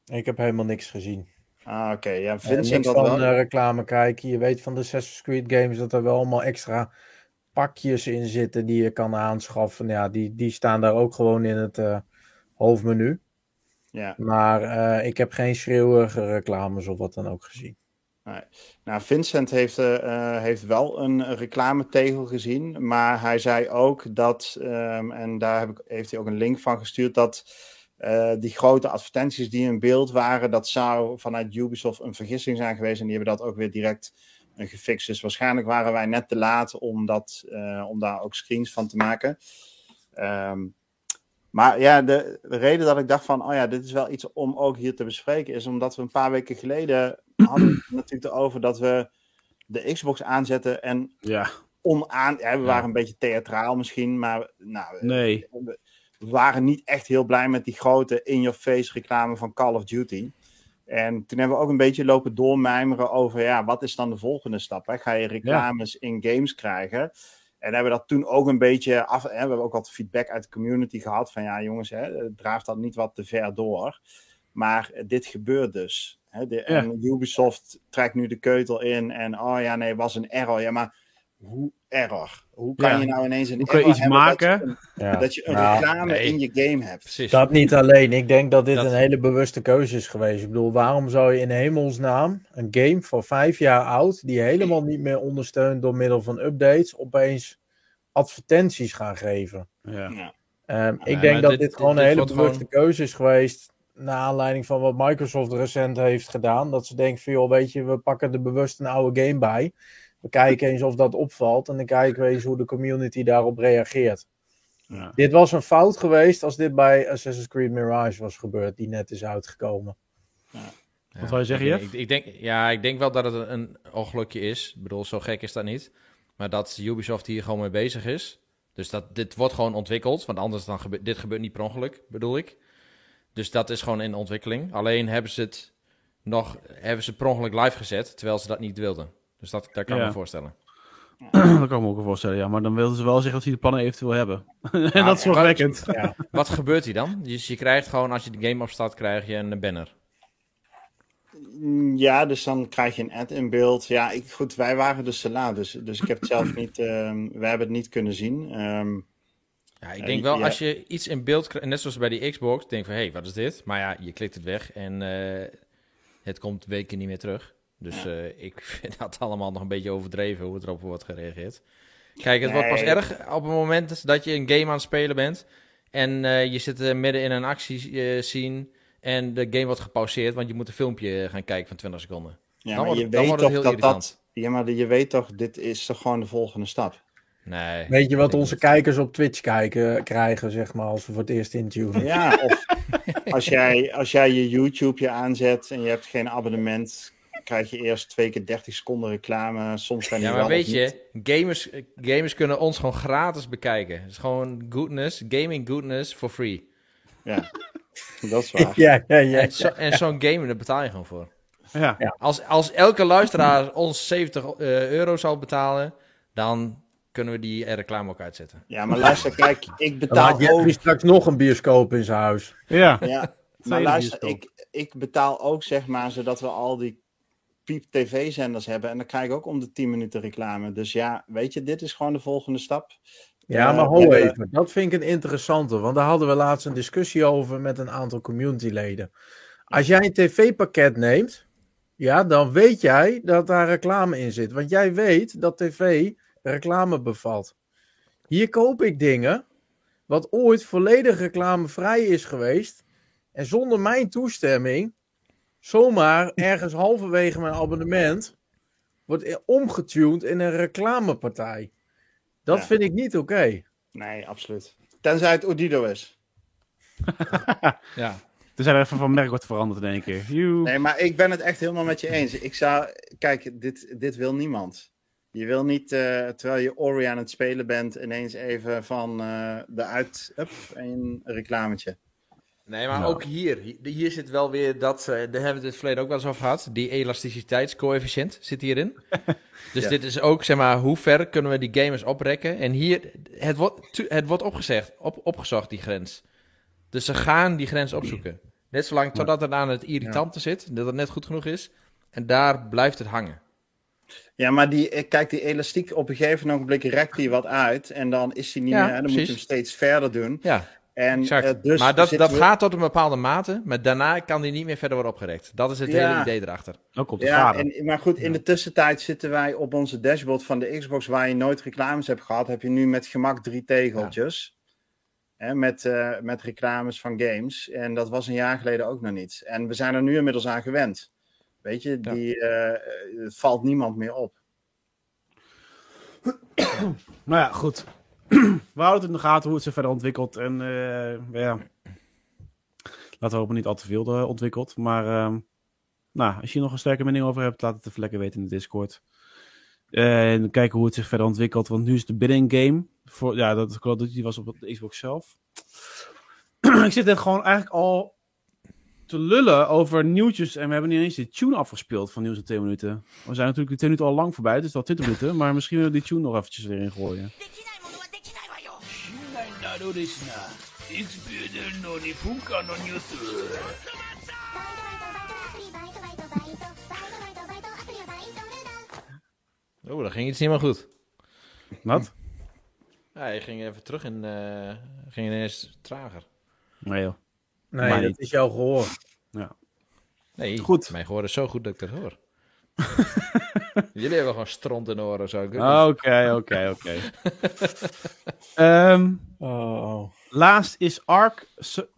Ik heb helemaal niks gezien. Ah, oké. Ja, Eh, Vincent niks had van wel. eh, reclame kijken. Je weet van de Assassin's Creed games dat er wel allemaal extra pakjes in zitten die je kan aanschaffen. Ja, die, die staan daar ook gewoon in het eh, hoofdmenu. Ja. Maar ik heb geen schreeuwige reclames of wat dan ook gezien. Nou, Vincent heeft, eh, eh, heeft wel een reclametegel gezien, maar hij zei ook dat, ehm, en daar heb ik, heeft hij ook een link van gestuurd, dat eh, die grote advertenties die in beeld waren, dat zou vanuit Ubisoft een vergissing zijn geweest en die hebben dat ook weer direct gefixt. Dus waarschijnlijk waren wij net te laat om, dat, om daar ook screens van te maken. Ehm, maar ja, de, de reden dat ik dacht van, oh ja, dit is wel iets om ook hier te bespreken, is omdat we een paar weken geleden hadden we het natuurlijk erover dat we de Xbox aanzetten en Ja, onaan... Ja, we waren een beetje theatraal misschien, maar nou, nee. we we waren niet echt heel blij met die grote in-your-face reclame van Call of Duty. En toen hebben we ook een beetje lopen doormijmeren over, ja, wat is dan de volgende stap? Hè? Ga je reclames in games krijgen? En hebben we dat toen ook een beetje af. Hè? We hebben ook wat feedback uit de community gehad van, ja, jongens, hè, draaf dat niet wat te ver door. Maar dit gebeurt dus. Hè? De, En Ubisoft trekt nu de keutel in en, oh ja, nee, was een error. Ja, maar hoe error? Hoe kan Ja. je nou ineens een Hoe kan je error iets hebben dat je maken? een- Ja. dat je een Nou, reclame nee. in je game hebt? Precies. Dat niet alleen. Ik denk dat dit Dat- een hele bewuste keuze is geweest. Ik bedoel, waarom zou je in hemelsnaam een game van vijf jaar oud, die helemaal niet meer ondersteunt door middel van updates, opeens advertenties gaan geven? Ja. Ehm, ik denk dat dit- dit, gewoon dit een hele bewuste gewoon- keuze is geweest. Naar aanleiding van wat Microsoft recent heeft gedaan. Dat ze denken van joh, weet je, we pakken er bewust een oude game bij. We kijken eens of dat opvalt. En dan kijken we eens hoe de community daarop reageert. Ja. Dit was een fout geweest als dit bij Assassin's Creed Mirage was gebeurd. Die net is uitgekomen. Wat wou je zeggen, ik, Jeff? ik, ik denk, ja, ik denk wel dat het een, een ongelukje is. Ik bedoel, zo gek is dat niet. Maar dat Ubisoft hier gewoon mee bezig is. Dus dat dit wordt gewoon ontwikkeld. Want anders dan gebeurt dit gebeurt niet per ongeluk, bedoel ik. Dus dat is gewoon in ontwikkeling. Alleen hebben ze het nog hebben ze per ongeluk live gezet, terwijl ze dat niet wilden. Dus dat, dat kan ik Ja. me voorstellen. dat kan ik me ook wel voorstellen, ja. Maar dan wilden ze wel zeggen dat ze die plannen eventueel hebben. en dat is zorgwekkend. Ja. Wat gebeurt hier dan? Dus je krijgt gewoon, als je de game opstart, krijg je een banner. Ja, dus dan krijg je een ad in beeld. Ja, ik, goed, wij waren dus te laat, dus, dus ik heb het zelf niet, ehm wij hebben het niet kunnen zien. Ehm, Ja, ik denk wel, als je iets in beeld krijgt, net zoals bij die Xbox, denk van, hé, hey, wat is dit? Maar ja, je klikt het weg en eh, het komt weken niet meer terug. Dus eh, ik vind dat allemaal nog een beetje overdreven, hoe het erop wordt gereageerd. Kijk, het wordt pas erg op het moment dat je een game aan het spelen bent en eh, je zit midden in een actie scene en de game wordt gepauzeerd, want je moet een filmpje gaan kijken van 20 seconden. ja, Dan maar je dan weet wordt het toch heel dat dat... Ja, maar je weet toch, dit is toch gewoon de volgende stap. Nee. Weet je wat onze niet. kijkers op Twitch kijken, krijgen, zeg maar, als we voor het eerst intunen? Ja, of als jij, als jij je YouTube je aanzet en je hebt geen abonnement, krijg je eerst twee keer 30 seconden reclame. Soms kan die Ja, wel maar weet of je, gamers, gamers kunnen ons gewoon gratis bekijken. Het is gewoon goodness, gaming goodness for free. Ja, dat is waar. Ja, ja, ja. En, zo- en zo'n game, daar betaal je gewoon voor. Ja. Als, als elke luisteraar ons 70 eh, euro zou betalen, dan kunnen we die eh, reclame ook uitzetten. Ja, maar luister, kijk, ik betaal ook... straks nog een bioscoop in zijn huis. Ja. Ja, maar luister, bioscoop. ik, ik betaal ook zeg maar zodat we al die piep tv-zenders hebben en dan krijg ik ook om de 10 minuten reclame. Dus ja, weet je, dit is gewoon de volgende stap. Ja, Eh, maar ho we hebben- even. Dat vind ik een interessante, want daar hadden we laatst een discussie over met een aantal communityleden. Als jij een tv-pakket neemt, ja, dan weet jij dat daar reclame in zit. Want jij weet dat tv reclame bevat. Hier koop ik dingen wat ooit volledig reclamevrij is geweest. En zonder mijn toestemming, zomaar ergens halverwege mijn abonnement, wordt omgetuned in een reclamepartij. Dat Ja. vind ik niet oké. Nee, absoluut. Tenzij het Odido is. Ja. Er zijn er even van merk wordt veranderd in één keer. Joe. Nee, maar ik ben het echt helemaal met je eens. Ik zou, kijk, dit, dit wil niemand. Je wil niet, eh, terwijl je Ori aan het spelen bent, ineens even van eh de uit, up, een reclametje. Nee, maar Ja. ook hier. Hier- zit wel weer dat... eh, daar hebben we het in het verleden ook wel eens over gehad. Die elasticiteitscoëfficiënt zit hierin. Dus Ja. dit is ook, zeg maar, hoe ver kunnen we die gamers oprekken? En hier, het wordt, het wordt opgezegd, op, opgezocht, die grens. Dus ze gaan die grens opzoeken. Net zolang totdat het aan het irritante zit, dat het net goed genoeg is. En daar blijft het hangen. Ja, maar die, eh, kijk, die elastiek op een gegeven ogenblik rekt die wat uit. En dan is die niet Ja, meer, en dan moet je hem steeds verder doen. Ja, En, exact. eh, dus maar dat, dat we- gaat tot een bepaalde mate, maar daarna kan die niet meer verder worden opgerekt. Dat is het Ja. hele idee erachter. Ook komt de Ja, vader. en, maar goed, in de tussentijd zitten wij op onze dashboard van de Xbox, waar je nooit reclames hebt gehad, heb je nu met gemak drie tegeltjes. Hè, met, eh, met reclames van games. En dat was een jaar geleden ook nog niet. En we zijn er nu inmiddels aan gewend. Weet je, Ja. die, eh, het valt niemand meer op. Nou ja, goed. we houden het in de gaten hoe het zich verder ontwikkelt. En eh, ja, laten we hopen niet al te veel eh, ontwikkelt. Maar ehm, nou, als je nog een sterke mening over hebt, laat het even lekker weten in de Discord. En kijken hoe het zich verder ontwikkelt. Want nu is de bidding game. Voor, ja, dat Call of Duty was op de Xbox zelf. ik zit er gewoon eigenlijk al te lullen over nieuwtjes. En we hebben niet eens de tune afgespeeld van nieuws in twee minuten. We zijn natuurlijk de 2 minuten al lang voorbij, dus wel 20 minuten. Maar misschien willen we die tune nog eventjes weer gooien. oh dat ging iets niet helemaal goed. Wat? hij ging even terug en uh, eh, ging ineens trager. Nee joh. Nee, Maar dat niet. is jouw gehoor. Nee, Goed. mijn gehoor is zo goed dat ik dat hoor. Jullie hebben gewoon stront in de oren, zo. Ik. Oké, oké, oké. Ehm, Oh. Laatst is Ark,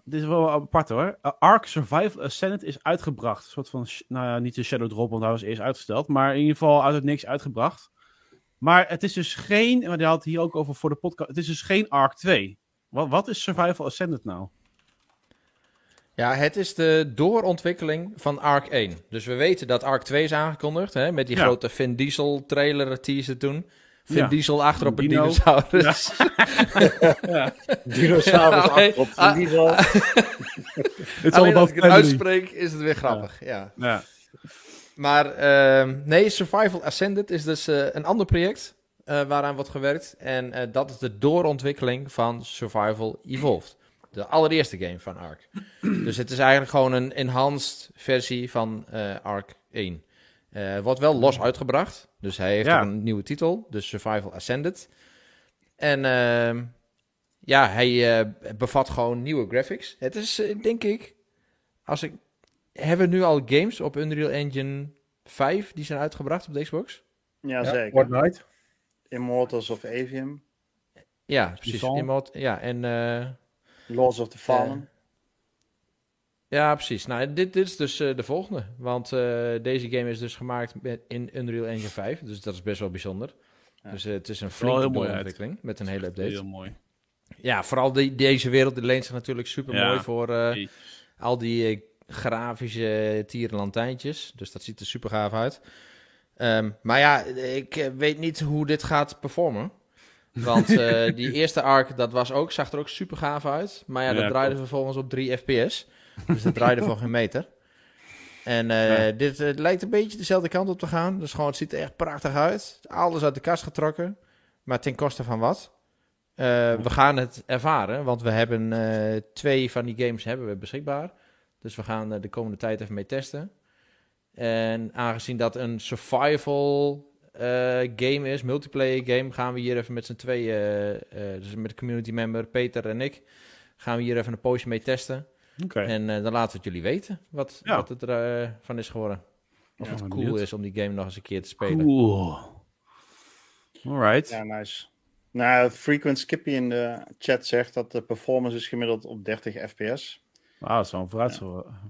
dit is wel apart hoor, Uh, Ark Survival Ascendant is uitgebracht. Een soort van, nou ja, niet de Shadow Drop, want hij was eerst uitgesteld. Maar in ieder geval uit het niks uitgebracht. Maar het is dus geen, want hij had het hier ook over voor de podcast, het is dus geen Ark 2. Wat, wat is Survival Ascendant nou? Ja, het is de doorontwikkeling van Ark 1. Dus we weten dat Ark 2 is aangekondigd, hè, met die Ja. grote Vin Diesel trailer teaser toen. Vin Ja. Diesel achter op een Dino. dinosaurus. Dinosaurus Alleen- achterop ah, van diesel. Het Alleen als ik het uitspreek is het weer grappig. Ja. Ja. Maar ehm, nee, Survival Ascended is dus eh, een ander project eh, waaraan wordt gewerkt. En eh, dat is de doorontwikkeling van Survival Evolved. De allereerste game van Ark. dus het is eigenlijk gewoon een enhanced versie van eh, Ark 1. Eh wordt wel los uitgebracht. Dus hij heeft Ja. een nieuwe titel. Dus Survival Ascended. En ehm, ja, hij eh, bevat gewoon nieuwe graphics. Het is, denk ik... Als ik hebben we nu al games op Unreal Engine 5 die zijn uitgebracht op de Xbox? Ja, Ja, zeker. Fortnite. Immortals of Avium. Ja, precies. Immort- ja, en eh, Laws of the Fallen. ja, precies. Nou, dit, dit is dus eh, de volgende. Want eh, deze game is dus gemaakt met, in Unreal Engine 5. Dus dat is best wel bijzonder. Ja. Dus eh, het is een flinke uit. doorontwikkeling met een hele update. Heel mooi. Ja, vooral die, deze wereld die leent zich natuurlijk super mooi Ja. voor eh, al die eh, grafische tierenlantijntjes. Dus dat ziet er super gaaf uit. Ehm, maar ja, ik eh, weet niet hoe dit gaat performen. Want eh, die eerste arc, dat was ook, zag er ook super gaaf uit. Maar ja, dat Ja, draaide vervolgens op 3 fps. Dus dat draaide voor geen meter. En eh, Ja. dit eh, lijkt een beetje dezelfde kant op te gaan. Dus gewoon, het ziet er echt prachtig uit. Alles uit de kast getrokken. Maar ten koste van wat? We gaan het ervaren, want we hebben twee van die games hebben we beschikbaar. Dus we gaan de komende tijd even mee testen. En aangezien dat een survival game is, multiplayer game, gaan we hier even met z'n tweeën, eh, eh, dus met de community member Peter en ik, gaan we hier even een poosje mee testen. Oké. En eh, dan laten we het jullie weten wat, Ja. wat het ervan van is geworden. Of Ja, het cool benieuwd. is om die game nog eens een keer te spelen. Cool. Alright. Ja, nice. Nou, Frequent Skippy in de chat zegt dat de performance is gemiddeld op 30 fps. Wauw, dat zou een vooruit-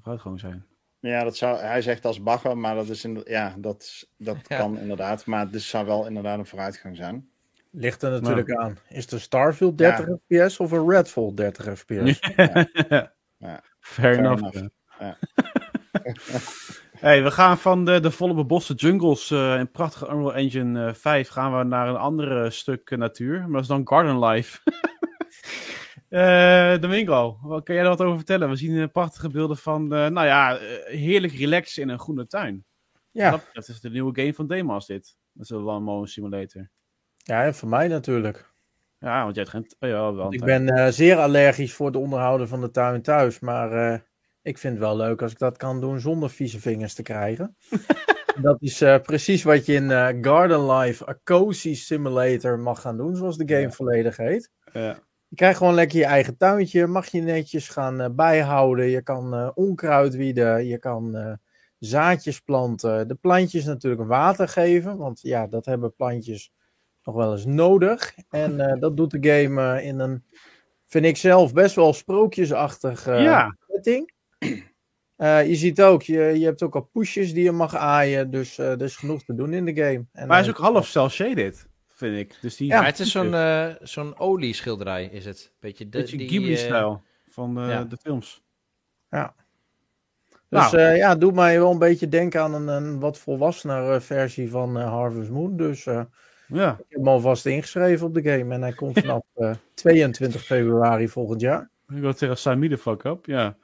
vooruitgang zijn. Ja, dat zou, hij zegt als bagger, maar dat, is in, ja, dat, dat Ja. kan inderdaad. Maar het zou wel inderdaad een vooruitgang zijn. Ligt er natuurlijk aan. Is de Starfield 30 fps of een Redfall 30 fps? Ja. Fair enough. enough. ja. Ja. hey, we gaan van de, de volle beboste jungles eh in prachtige Unreal Engine eh, 5 gaan we naar een ander stuk eh, natuur. Maar dat is dan Garden Life. Eh Domingo, wat kan jij er wat over vertellen? We zien eh, prachtige beelden van, eh, nou ja, heerlijk relaxen in een groene tuin. Ja. Dat, dat is de nieuwe game van Demas dit. Dat is een Lawnmower Simulator. ja, en voor mij natuurlijk. Ja, want jij hebt geen... Oh ja, Ik ben zeer allergisch voor het onderhouden van de tuin thuis. Maar ik vind het wel leuk als ik dat kan doen zonder vieze vingers te krijgen. dat is precies wat je in Garden Life, a cozy simulator, mag gaan doen, zoals de game Ja. volledig heet. Ja. Je krijgt gewoon lekker je eigen tuintje, mag je netjes gaan eh, bijhouden. Je kan eh, onkruid wieden, je kan eh, zaadjes planten. De plantjes natuurlijk water geven, want ja, dat hebben plantjes nog wel eens nodig. En dat doet de game in een, vind ik zelf, best wel sprookjesachtig ja, setting. Je ziet ook, je, je hebt ook al pushjes die je mag aaien, dus er is genoeg te doen in de game. En, maar hij is ook half cel-shaded, vind ik. Dus die Ja, Maar het is zo'n eh zo'n olieschilderij, is het. Beetje, de, beetje Ghibli-stijl van eh, ja. de films. Dus Nou. eh, ja, doet mij wel een beetje denken aan een, een wat volwassener versie van Harvest Moon. Dus eh, Ja. ik heb hem alvast ingeschreven op de game. En hij komt vanaf eh, 22 februari volgend jaar. Ik wil zeggen, sign me the fuck up. Ja.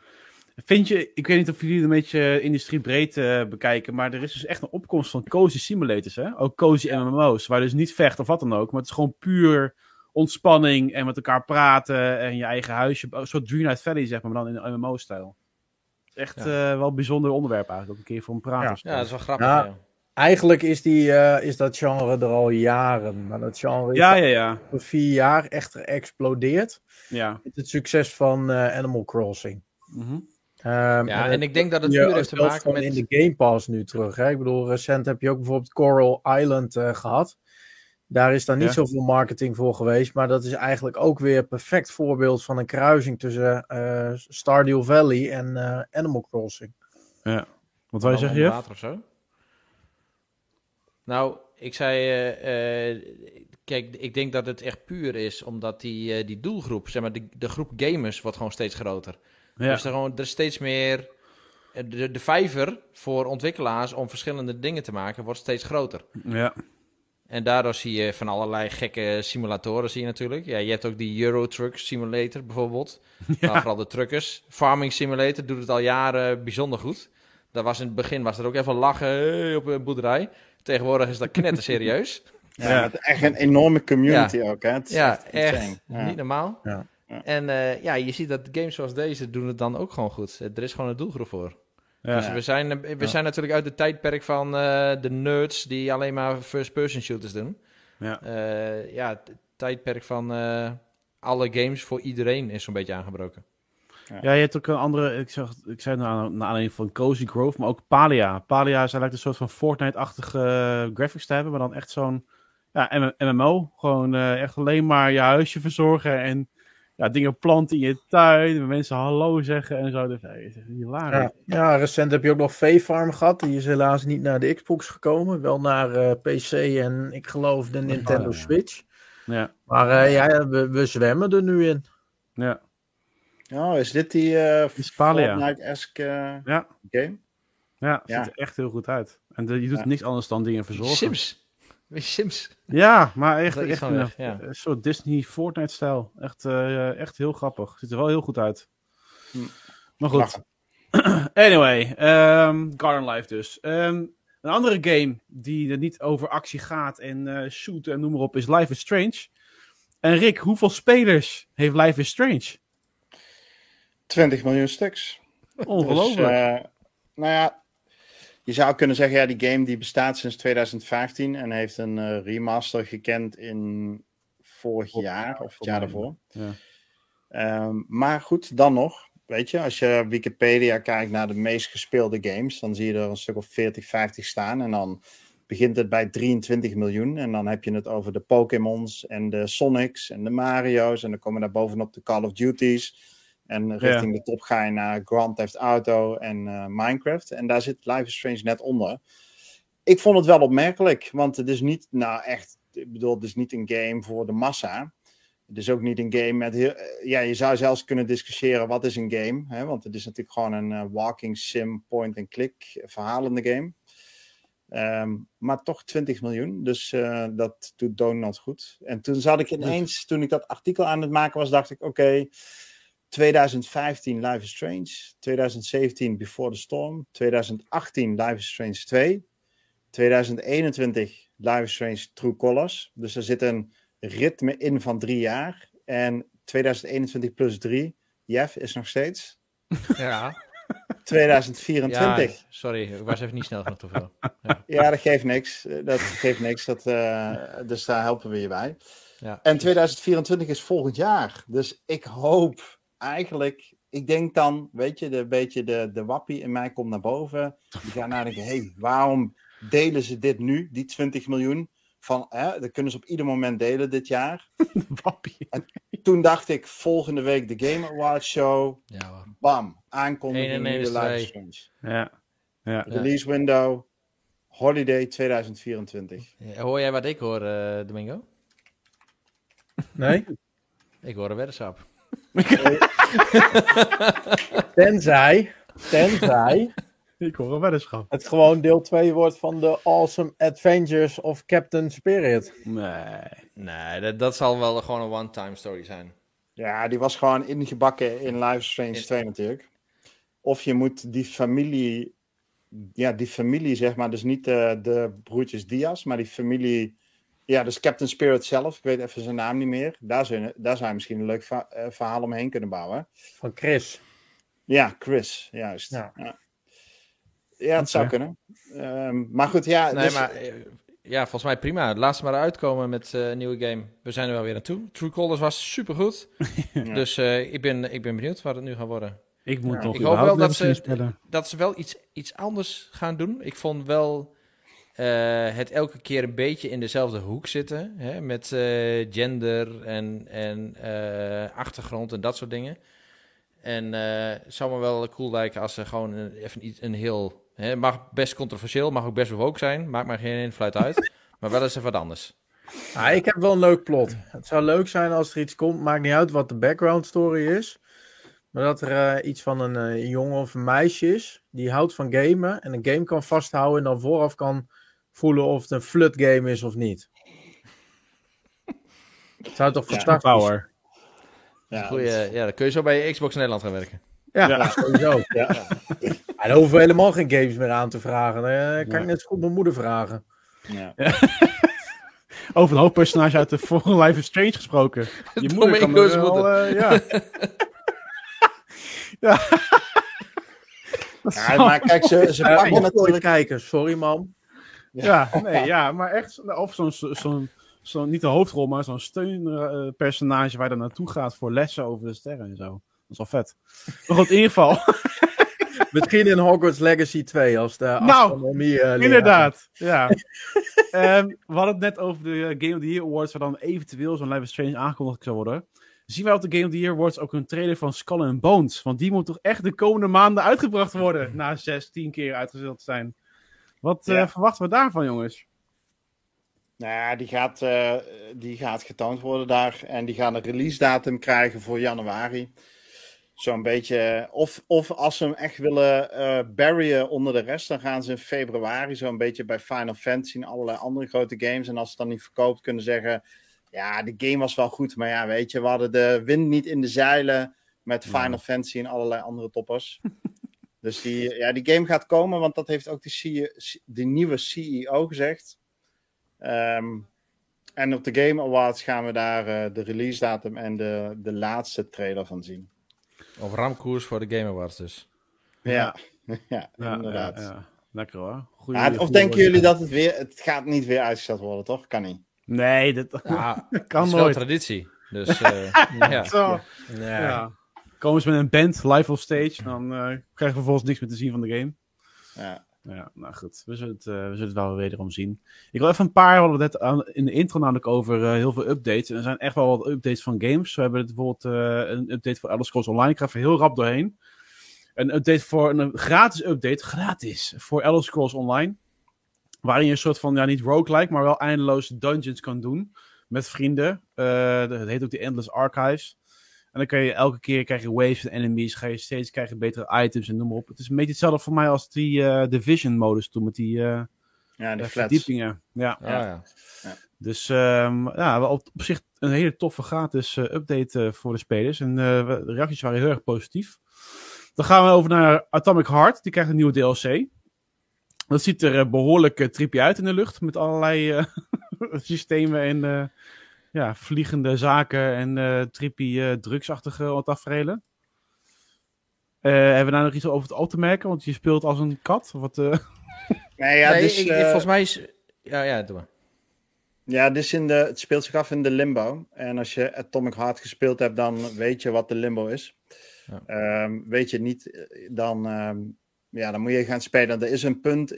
Vind je, ik weet niet of jullie het een beetje industriebreed eh, bekijken, maar er is dus echt een opkomst van cozy simulators, hè? Ook cozy MMO's, waar dus niet vecht of wat dan ook, maar het is gewoon puur ontspanning en met elkaar praten en je eigen huisje, een soort Dream Night Valley, zeg maar, maar dan in MMO-stijl. Het is echt Ja. eh, wel een bijzonder onderwerp eigenlijk, ook een keer voor een praat Ja. Ja, dat is wel grappig. Ja. Ja. Eigenlijk is, die, eh, is dat genre er al jaren. Maar dat genre is ja, ja, ja. voor vier jaar echt geëxplodeerd. ja. Met het succes van eh, Animal Crossing. Mhm. Ehm, Ja, en en ik denk dat het je puur heeft te maken met... in de Game Pass nu terug. Hè? Ik bedoel, recent heb je ook bijvoorbeeld Coral Island eh, gehad. Daar is dan niet Ja. zoveel marketing voor geweest. Maar dat is eigenlijk ook weer een perfect voorbeeld van een kruising tussen eh, Stardew Valley en eh, Animal Crossing. Wat wil je zeggen, water of zo? Nou, ik zei, eh, eh, kijk, ik denk dat het echt puur is omdat die, eh, die doelgroep, zeg maar, de, de groep gamers wordt gewoon steeds groter. Ja. Dus er, gewoon, er is steeds meer, eh, de, de vijver voor ontwikkelaars om verschillende dingen te maken wordt steeds groter. ja. En daardoor zie je van allerlei gekke simulatoren zie je natuurlijk. Ja, je hebt ook die Euro Truck Simulator bijvoorbeeld. Maar vooral de truckers. Farming Simulator doet het al jaren bijzonder goed. Dat was in het begin was er ook even lachen hey, op een boerderij. Tegenwoordig is dat knetter serieus. Ja, Ja. met echt een enorme community ook. Hè? Het is ja, echt niet normaal. Ja. Ja. En eh, ja, je ziet dat games zoals deze doen het dan ook gewoon goed. Er is gewoon een doelgroep voor. Ja. Dus we zijn, eh, we Ja. zijn natuurlijk uit het tijdperk van eh, de nerds die alleen maar first-person shooters doen. Ja. Eh, ja, het tijdperk van eh, alle games voor iedereen is zo'n beetje aangebroken. Ja, je hebt ook een andere, ik, zag, ik zei het naar, naar aanleiding van Cozy Grove, maar ook Palia. Palia zij lijkt een soort van Fortnite-achtige graphics te hebben, maar dan echt zo'n ja, MMO. Gewoon eh, echt alleen maar je huisje verzorgen en ja, dingen planten in je tuin, en mensen hallo zeggen en zo. Dus, hey, het is hilarisch. Ja, ja, recent heb je ook nog V-Farm gehad. Die is helaas niet naar de Xbox gekomen. Wel naar eh, PC en ik geloof de Nintendo ja. Switch. Ja, Maar eh, ja, we, we zwemmen er nu in. ja. Oh, is dit die eh Palia. Fortnite-esque eh, Ja. game? ja het Ja. ziet er echt heel goed uit. En de- je doet Ja. niks anders dan dingen verzorgen. Sims. Je, Sims. Ja, maar echt, Dat is echt gewoon een, weg, ja. een soort Disney Fortnite-stijl. Echt, eh, echt heel grappig. Ziet er wel heel goed uit. Hm. Maar goed. Lachen. Anyway, ehm, Garden Life dus. Ehm, een andere game die er niet over actie gaat en eh shooten en noem maar op is Life is Strange. En Rick, hoeveel spelers heeft Life is Strange? 20 miljoen stuks. Ongelooflijk. Dus, eh, nou ja, je zou kunnen zeggen, ja, die game die bestaat sinds 2015 en heeft een eh, remaster gekend in vorig jaar of het jaar daarvoor. Ja. Ehm, maar goed, dan nog. Weet je, als je Wikipedia kijkt naar de meest gespeelde games, dan zie je er een stuk of 40, 50 staan. En dan begint het bij 23 miljoen. En dan heb je het over de Pokémons en de Sonics en de Mario's. En dan komen daar bovenop de Call of Duties. En richting de top ga je naar Grand Theft Auto en eh, Minecraft. En daar zit Life is Strange net onder. Ik vond het wel opmerkelijk, want het is niet, nou echt, ik bedoel, het is niet een game voor de massa. Het is ook niet een game met heel, eh, ja, je zou zelfs kunnen discussiëren wat is een game, hè? want het is natuurlijk gewoon een eh, walking sim point-and-click verhalende game. Ehm, maar toch 20 miljoen, dus eh, dat doet Donald goed. En toen zat ik ineens, toen ik dat artikel aan het maken was, dacht ik, oké, 2015 Life is Strange, 2017 Before the Storm, 2018 Life is Strange 2, 2021 Life is Strange True Colors. Dus er zit een ritme in van drie jaar. En 2021 plus 3, Jeff, is nog steeds Ja. 2024. Ja, sorry, ik was even niet snel genoeg te veel. Ja. Ja, dat geeft niks. Dat geeft niks. Dat, eh, dus daar helpen we je bij. Ja. En 2024 is volgend jaar. Dus ik hoop eigenlijk. Ik denk dan, weet je, de beetje de, de wappie in mij komt naar boven. Die gaat nadenken: hé, hey, waarom delen ze dit nu, die 20 miljoen? Van, hè, dat kunnen ze op ieder moment delen dit jaar. Wappie. Toen dacht ik, volgende week de Game Awards show. Ja, hoor. Bam, aankondiging 1 en 1 nieuwe is Live twee. is Strange. Ja. Ja. Release window, holiday 2024. Ja, Hoor jij wat ik hoor, eh, Domingo? Nee? Ik hoor een weddenschap. Tenzij, tenzij Ik hoor een weddenschap. het gewoon deel 2 wordt van de Awesome Adventures of Captain Spirit. Nee. Nee, dat, dat zal wel gewoon een one-time story zijn. Ja, die was gewoon ingebakken in Life is Strange In- 2 natuurlijk. Of je moet die familie, ja, die familie zeg maar, dus niet de, de broertjes Diaz, maar die familie, ja, dus Captain Spirit zelf, ik weet even zijn naam niet meer. Daar zou je, daar zou je misschien een leuk va- eh, verhaal omheen kunnen bouwen. Van Chris. Ja, Chris, juist. Ja. Ja, ja. het zou kunnen. Ehm, maar goed, ja. Nee, dus- maar eh, ja, volgens mij prima. Laat ze maar uitkomen met eh, een nieuwe game. We zijn er wel weer aan toe. True Colors was supergoed. Ja. Dus eh, ik, ben, ik ben benieuwd wat het nu gaat worden. Ik moet Ja. nog Ik hoop wel dat ze- spelen. Dat ze wel iets, iets anders gaan doen. Ik vond wel het elke keer een beetje in dezelfde hoek zitten. Hè, met eh, gender en, en eh, achtergrond en dat soort dingen. En eh, het zou me wel cool lijken als ze gewoon een, even iets, een heel... Hè, mag best controversieel, mag ook best woke zijn. Maakt mij geen invloed uit. maar wel eens even wat anders. Ah, ik heb wel een leuk plot. Het zou leuk zijn als er iets komt, maakt niet uit wat de background story is. Maar dat er eh, iets van een eh, jongen of een meisje is die houdt van gamen en een game kan vasthouden en dan vooraf kan voelen of het een flut game is of niet. Het zou toch Ja, fantastisch Power. ja, Goeie, ja, dan kun je zo bij Xbox Nederland gaan werken. Ja, Ja. sowieso. ja, En dan hoeven we helemaal geen games meer aan te vragen. Dan eh, kan ik net zo goed mijn moeder vragen. ja. Over een hoofdpersonage uit de vorige Life is Strange gesproken. Je moeder kan er wel, eh, ja. ja. Maar kijk, ze, ze pakken natuurlijk... kijken, sorry man. Ja, nee, ja, maar echt, of zo'n, zo'n, zo'n niet de hoofdrol, maar zo'n steunpersonage waar je dan naartoe gaat voor lessen over de sterren en zo. Dat is wel vet. Maar goed, in ieder geval, Misschien in Hogwarts Legacy 2 als de Nou, astronomie leraar. inderdaad, ja. Ehm, we hadden het net over de Game of the Year Awards, waar dan eventueel zo'n Life is Strange aangekondigd zou worden. Zien wij op de Game of the Year Awards ook een trailer van Skull and Bones? Want die moet toch echt de komende maanden uitgebracht worden, na zes, tien keer uitgesteld te zijn. Wat eh, Ja. verwachten we daarvan, jongens? Nou ja, die gaat, eh, die gaat getoond worden daar. En die gaan een release datum krijgen voor januari. Zo'n beetje. Of, of als ze hem echt willen eh buryen onder de rest, dan gaan ze in februari zo'n beetje bij Final Fantasy en allerlei andere grote games. En als het dan niet verkoopt, kunnen zeggen. Ja, de game was wel goed, maar ja, weet je, we hadden de wind niet in de zeilen met Final Fantasy en allerlei andere toppers. dus die, ja, die game gaat komen, want dat heeft ook CEO die nieuwe CEO gezegd. Ehm, en op de Game Awards gaan we daar eh, de release datum en de, de laatste trailer van zien. Op ramkoers voor de Game Awards dus. Ja, ja, Ja, inderdaad. ja, ja. Lekker hoor. Goeie, Ja, of goeie denken jullie dat het weer... Het gaat niet weer uitgesteld worden, toch? Kan niet. Nee, dat Ja, het kan nooit. traditie. Dus eh, ja. Zo. Ja. Komen ze met een band live op stage, dan eh, krijgen we vervolgens niks meer te zien van de game. Ja. Ja, nou goed. We zullen het, eh, we zullen het wel wederom zien. Ik wil even een paar, we hadden het aan, in de intro namelijk over eh, heel veel updates. En er zijn echt wel wat updates van games. We hebben bijvoorbeeld een update voor Elder Scrolls Online. Ik ga even heel rap doorheen. Een update voor, een gratis update, gratis, voor Elder Scrolls Online. Waarin je een soort van, ja niet roguelike, maar wel eindeloze dungeons kan doen. Met vrienden. Dat heet ook de Endless Archives. En dan kan je elke keer krijg je waves van enemies, ga je steeds krijgen betere items en noem maar op. Het is een beetje hetzelfde voor mij als die eh Division modus toen met die eh, Ja, de eh, verdiepingen. Ja. Ah, ja. Dus ehm, ja, wel op, op zich een hele toffe gratis eh, update eh, voor de spelers. En eh, de reacties waren heel erg positief. Dan gaan we over naar Atomic Heart. Die krijgt een nieuwe DLC. Dat ziet er eh, behoorlijk uh, trippy uit in de lucht. Met allerlei eh, systemen en eh, ja, vliegende zaken en eh trippy eh, drugsachtige tafereelen. Eh hebben we daar nog iets over het te merken? Want je speelt als een kat. Wat, eh, Nee, ja, Nee, dus, ik- volgens mij is... Ja, ja, doe maar. Ja, dus in de, het speelt zich af in de limbo. En als je Atomic Heart gespeeld hebt, dan weet je wat de limbo is. Ja. Ehm, weet je niet, dan, ehm, ja, dan moet je gaan spelen. Er is een punt,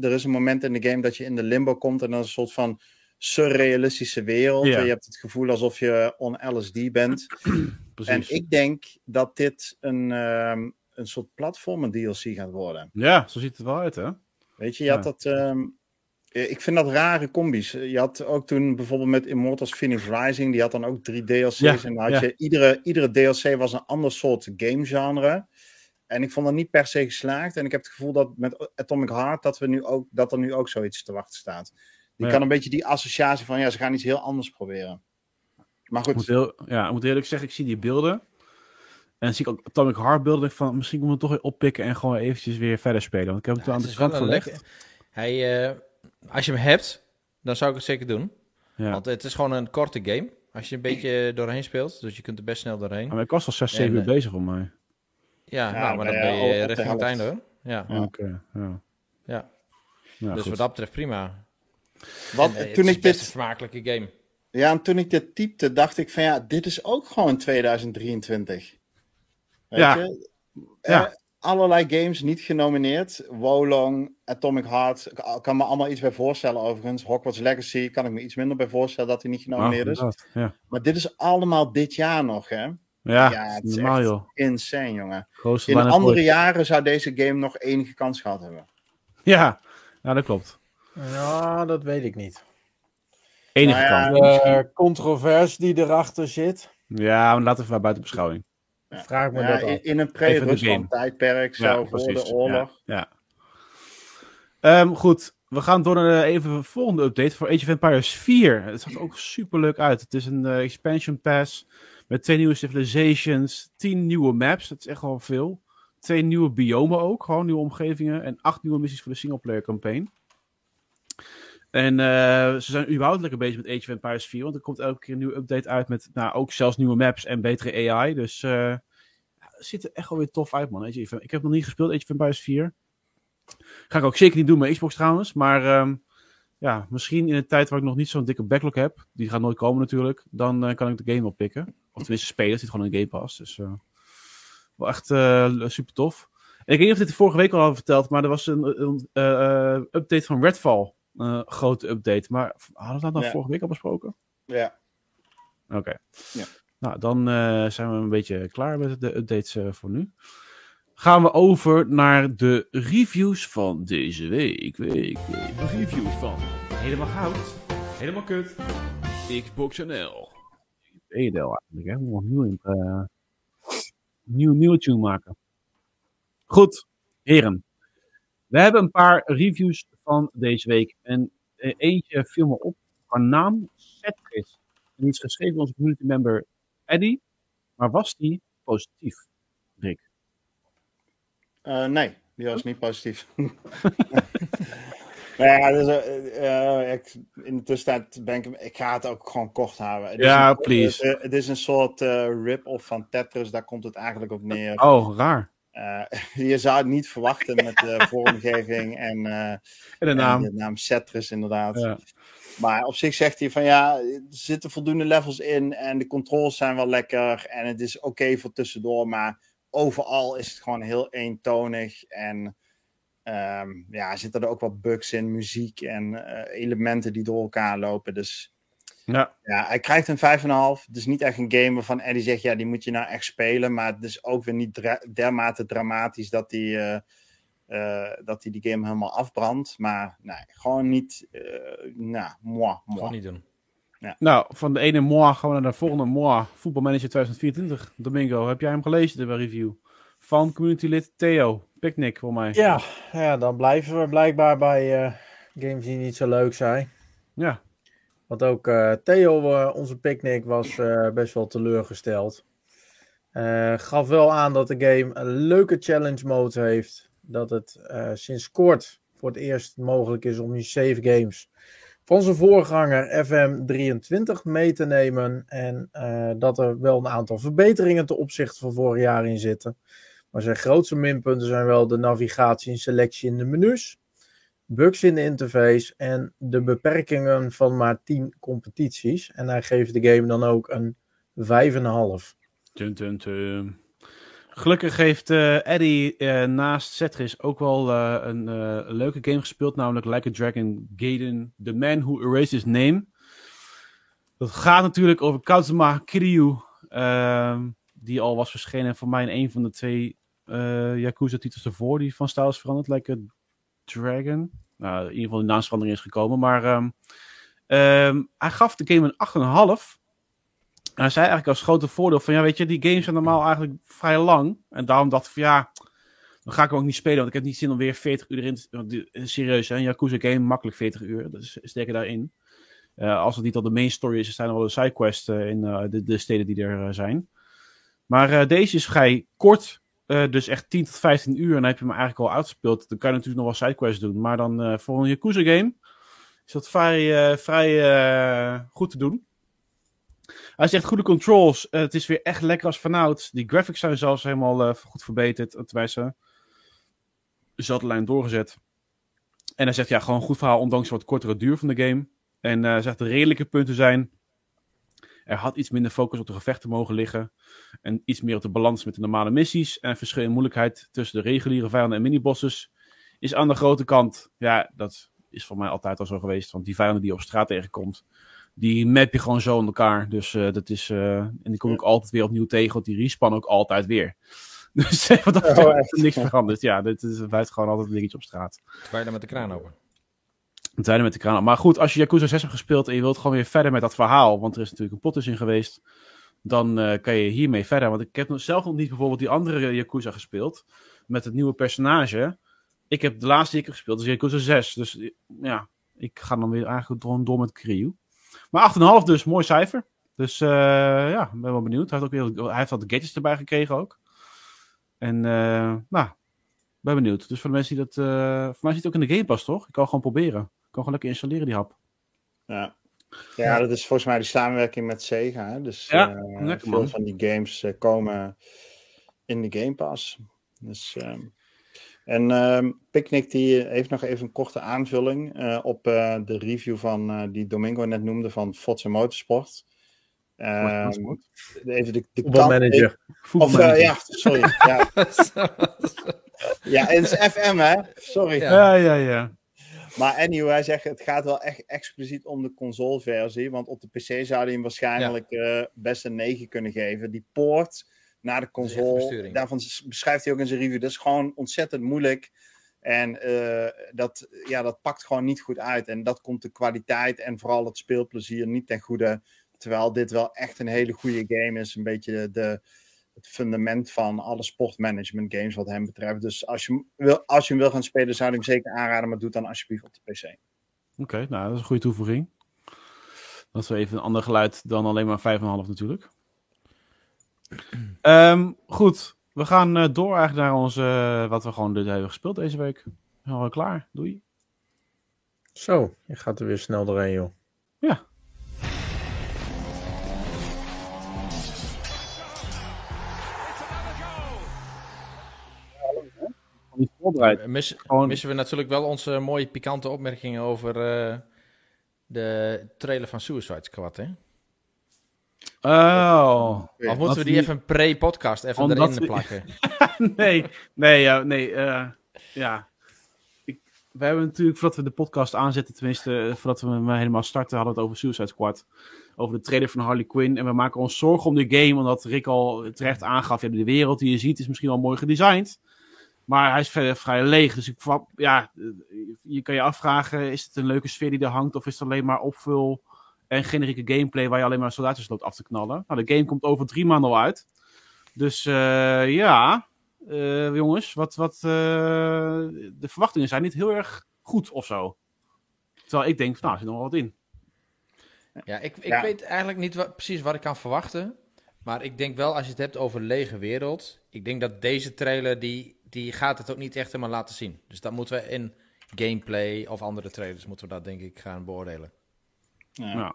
er is een moment in de game dat je in de limbo komt. En dan is een soort van surrealistische wereld. Ja. Je hebt het gevoel alsof je on LSD bent. precies. En ik denk dat dit een, ehm, een soort platformen DLC gaat worden. Ja, zo ziet het wel uit, hè? Weet je, je had dat. ehm, eh, ik vind dat rare combi's. Je had ook toen bijvoorbeeld met Immortals Phoenix Rising, die had dan ook drie DLC's. Ja, en had ja. je, iedere, iedere DLC was een ander soort gamegenre. En ik vond dat niet per se geslaagd. En ik heb het gevoel dat met Atomic Heart dat, we nu ook, dat er nu ook zoiets te wachten staat. Je Ja. kan een beetje die associatie van, ja, ze gaan iets heel anders proberen. Maar Ik moet, goed, heel, ja, ik moet eerlijk zeggen, ik zie die beelden. En dan zie ik ook Atomic Heart beelden. ik van, misschien moeten we hem toch weer oppikken en gewoon eventjes weer verder spelen. Want ik heb hem toen Ja, aan het de kant gelegd. Hij, eh, als je hem hebt, dan zou ik het zeker doen. Ja. Want het is gewoon een korte game. Als je een beetje doorheen speelt. Dus je kunt er best snel doorheen. Maar ik was al 6, En, 7 uur eh, bezig voor mij. Ja, Ja, nou, maar dan ben je richting het einde hoor. Ja, Ja. Oké, ja. Ja. Ja, dus goed. wat dat betreft prima. Wat, En, eh, toen het is ik best dit een vermakelijke game. Ja, en toen ik dit typte, dacht ik van ja, dit is ook gewoon 2023. Weet Ja. je? Ja. Eh, allerlei games niet genomineerd. Wolong, Atomic Heart. Ik kan me allemaal iets bij voorstellen overigens. Hogwarts Legacy kan ik me iets minder bij voorstellen dat hij niet genomineerd is. Ja, Maar dit is allemaal dit jaar nog, hè? ja, Ja, ja het is normaal echt- joh. Insane, jongen. Grootste In andere ooit. jaren zou deze game nog enige kans gehad hebben. Ja. ja, dat klopt. Ja, dat weet ik niet. Enige Nou ja, kans. De controverse die erachter zit, Ja, maar laten we maar buiten beschouwing. Ja. vraag me Ja, dat in, in een pre-Rusland tijdperk, zo Ja, voor precies. de oorlog. Ja. ja. Ehm, goed, we gaan door naar de even volgende update voor Age of Empires 4. Het zag er ook super leuk uit. Het is een eh, expansion pass met twee nieuwe civilizations, tien nieuwe maps. Dat is echt wel veel. Twee nieuwe biomen ook, gewoon nieuwe omgevingen. En acht nieuwe missies voor de singleplayer campaign. En eh, ze zijn überhaupt lekker bezig met Age of Empires 4, want er komt elke keer een nieuwe update uit met nou, ook zelfs nieuwe maps en betere AI. Dus eh, het ziet er echt wel weer tof uit, man. Ik heb nog niet gespeeld, Age of Empires 4. Ga ik ook zeker niet doen met Xbox trouwens. Maar ehm, ja, misschien in een tijd waar ik nog niet zo'n dikke backlog heb. Die gaat nooit komen natuurlijk. Dan eh, kan ik de game oppikken. Of tenminste spelen. Zit gewoon in Game Pass. Dus wel echt super tof. En ik weet niet of dit vorige week al hadden verteld. Maar er was een, een update van Redfall. Een grote update. Maar hadden we dat Ja. vorige week al besproken? Ja. Oké. Ja. Nou, dan eh, zijn we een beetje klaar met de updates eh, voor nu. Gaan we over naar de reviews van deze week. week, week. De reviews van Helemaal Goud, Helemaal Kut, Xbox NL. EDL eigenlijk, hè. We moeten nog nieuw, eh nieuw, nieuwe tune maken. Goed, heren. We hebben een paar reviews van deze week. En eh, eentje viel me op. Haar naam, Setris. En die is geschreven door onze community member Eddie. Maar was die positief, Rick? Eh, nee, die was niet positief. Maar ja, dus, eh, ik, in de tussentijd ben ik, ik ga het ook gewoon kort houden. Het is Ja, een- please. Het, het is een soort eh, rip-off van Tetris, daar komt het eigenlijk op neer. Oh, raar. Eh, je zou het niet verwachten met de vormgeving en, eh, En de en naam. de naam Cetrus inderdaad. Ja. Maar op zich zegt hij van ja, er zitten voldoende levels in en de controls zijn wel lekker en het is oké voor tussendoor, maar overal is het gewoon heel eentonig en ehm, ja, zitten er ook wat bugs in, muziek en eh, elementen die door elkaar lopen. Dus Ja. ja, hij krijgt een 5,5. Het is niet echt een game waarvan Eddie zegt, ja, die moet je nou echt spelen, maar het is ook weer niet dra- dermate dramatisch dat hij... eh, eh, dat hij die game helemaal afbrandt. Maar nee, gewoon niet. eh nou, moi, moi. Gewoon niet doen. Nou, van de ene moi gaan we naar de volgende moi. Voetbalmanager 2024. Domingo, heb jij hem gelezen, de review? Van communitylid Theo. Picnic, voor mij. Ja, ja, dan blijven we blijkbaar bij eh, games die niet zo leuk zijn. Ja. Want ook eh, Theo, eh, onze picknick, was eh, best wel teleurgesteld. Gaf wel aan dat de game een leuke challenge mode heeft. Dat het sinds kort voor het eerst mogelijk is om je save games van zijn voorganger FM23 mee te nemen. En dat er wel een aantal verbeteringen ten opzichte van vorig jaar in zitten. Maar zijn grootste minpunten zijn wel de navigatie en selectie in de menus, bugs in de interface en de beperkingen van maar 10 competities. En hij geeft de game dan ook een 5,5. Tum, tum, tum. Gelukkig heeft eh, Eddie eh, naast Cetris ook wel eh, een leuke game gespeeld, namelijk Like a Dragon Gaiden, The Man Who Erased His Name. Dat gaat natuurlijk over Kazuma Kiryu, ehm, die al was verschenen voor mij in een van de twee Yakuza-titels ervoor, die van stijl is veranderd, Like Dragon. Nou, in ieder geval de naamsverandering is gekomen, maar ehm, hij gaf de game een 8,5. En hij zei eigenlijk als grote voordeel van, ja weet je, die games zijn normaal eigenlijk vrij lang. En daarom dacht ik van, ja, dan ga ik hem ook niet spelen, want ik heb niet zin om weer 40 uur erin te... eh, Serieus, hè, een Yakuza game, makkelijk 40 uur, is steken daarin. Eh, als het niet al de main story is, zijn er wel de sidequests eh, in de, de steden die er zijn. Maar deze is vrij kort, eh, dus echt 10 tot 15 uur. En dan heb je hem eigenlijk al uitgespeeld. Dan kan je natuurlijk nog wel sidequests doen. Maar dan eh, voor een Yakuza game is dat vrij, eh, vrij goed te doen. Hij zegt goede controls. Het is weer echt lekker als vanouds. Die graphics zijn zelfs helemaal goed verbeterd. Tenminste, dezelfde lijn doorgezet. En hij zegt ja, gewoon een goed verhaal, ondanks wat kortere duur van de game. En zegt de redelijke punten zijn. Er had iets minder focus op de gevechten mogen liggen. En iets meer op de balans met de normale missies. En verschil in moeilijkheid tussen de reguliere vijanden en minibosses is aan de grote kant. Ja, dat is voor mij altijd al zo geweest. Want die vijanden die je op straat tegenkomt, die map je gewoon zo in elkaar. Dus eh, dat is. eh, en die kom ik altijd weer opnieuw tegen, want die respawn ook altijd weer. Dus wat dat Oh, is niks veranderd. Ja, dit is, het blijft gewoon altijd een dingetje op straat. Twijlen met de kraan open. Het zijn met de kraan. Maar goed, als je Yakuza 6 hebt gespeeld en je wilt gewoon weer verder met dat verhaal, want er is natuurlijk een plot tussen geweest, dan eh, kan je hiermee verder. Want ik heb zelf nog niet bijvoorbeeld die andere Yakuza gespeeld, met het nieuwe personage. Ik heb de laatste die ik heb gespeeld, is Yakuza 6. Dus ja, ik ga dan weer eigenlijk door, met Kiryu. Maar 8,5 dus, mooi cijfer. Dus eh, ja, ben wel benieuwd. Hij heeft, ook weer, hij heeft wat gadgets erbij gekregen ook. En eh, nou, ben benieuwd. Dus voor de mensen die dat... voor mij zit het ook in de Game Pass, toch? Ik kan gewoon proberen. Ik kan gewoon lekker installeren, die hap. Ja. ja, dat is volgens mij die samenwerking met Sega. Hè? Dus Ja, eh, lekker, veel man. van die games eh, komen in de Game Pass. Dus, ehm, en ehm, Picnic die heeft nog even een korte aanvulling eh, op eh, de review van eh, die Domingo net noemde van Forza Motorsport. Ehm, even de, de kant- Voetbalmanager. Of, ja, sorry. Ja, ja, het is FM, hè? Sorry. Ja. Ja, ja, ja. Maar anyway, hij zegt het gaat wel echt expliciet om de consoleversie. Want op de PC zou hij hem waarschijnlijk eh, best een 9 kunnen geven. Die poort naar de console, daarvan beschrijft hij ook in zijn review. Dat is gewoon ontzettend moeilijk. En eh, dat, ja, dat pakt gewoon niet goed uit. En dat komt de kwaliteit en vooral het speelplezier niet ten goede. Terwijl dit wel echt een hele goede game is. Een beetje de, de- het fundament van alle sportmanagement games wat hem betreft. Dus als je, hem wil, als je hem wil gaan spelen, zou ik hem zeker aanraden. Maar doe het dan alsjeblieft op de PC. Oké, nou, dat is een goede toevoeging. Dat is wel even een ander geluid dan alleen maar 5,5 natuurlijk. Ehm, goed, we gaan eh, door eigenlijk naar onze, eh, wat we gewoon dit hebben gespeeld deze week. Zijn we klaar? Doei. Zo, je gaat er weer snel doorheen, joh. Ja. Voorbereid. Mis, Gewoon- missen we natuurlijk wel onze mooie pikante opmerkingen over eh, de trailer van Suicide Squad, hè? Oh. Of moeten we die even pre-podcast even Omdat erin we- plakken? nee, nee, ja, nee. eh, ja. Ik, we hebben natuurlijk, voordat we de podcast aanzetten, tenminste, eh, voordat we hem helemaal starten, hadden we het over Suicide Squad. Over de trailer van Harley Quinn. En we maken ons zorgen om de game, omdat Rick al terecht aangaf, ja, de wereld die je ziet is misschien wel mooi gedesigned. Maar hij is verder vrij leeg. Dus ik, ja, je kan je afvragen, is het een leuke sfeer die er hangt? Of is het alleen maar opvul en generieke gameplay waar je alleen maar soldaatjes loopt af te knallen? Nou, de game komt over drie maanden al uit. Dus eh, ja, eh, jongens, wat, wat, eh, de verwachtingen zijn niet heel erg goed of zo. Terwijl ik denk, nou, er zit nog wel wat in. Ja, ik, ik Ja. weet eigenlijk niet wat, precies wat ik kan verwachten. Maar ik denk wel, als je het hebt over lege wereld. Ik denk dat deze trailer, die, die gaat het ook niet echt helemaal laten zien. Dus dat moeten we in gameplay of andere trailers, moeten we dat denk ik gaan beoordelen. Ja. Ja.